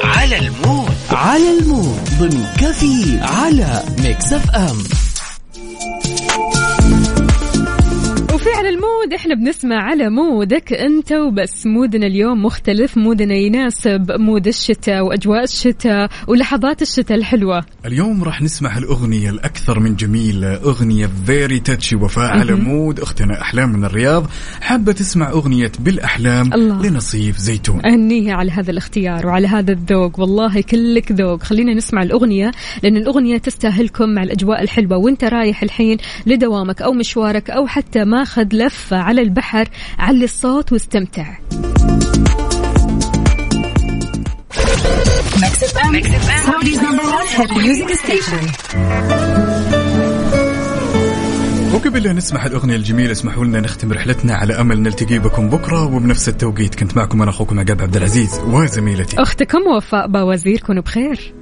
على ال mood. على ال mood. ضمن كفي على Mix FM. وفي على ال mood إحنا بنسمع على mood ك أنت وبس. mood نا اليوم مختلف mood نا يناسب mood الشتاء وأجواء الشتاء ولحظات الشتاء الحلوة. اليوم راح نسمع الأغنية الأكثر من جميلة أغنية very touchy وفاء على. mood أختنا أحلام من الرياض. حابة تسمع أغنية بالأحلام الله. لنصيف زيتون. أهنيها على هذا الاختيار وعلى هذا الذوق. والله كلك ذوق. خلينا نسمع الأغنية لأن الأغنية تستاهلكم مع الأجواء الحلوة. وأنت رايح الحين لدوامك أو مشوارك أو حتى ماخذ لفة على البحر علي الصوت واستمتع. وقبل لا نسمع الأغنية الجميلة اسمحوا لنا نختم رحلتنا على أمل نلتقي بكم بكرة وبنفس التوقيت كنت معكم أنا أخوكم عقاب عبد العزيز وزميلتي أختكم وفاء باوزير كونوا بخير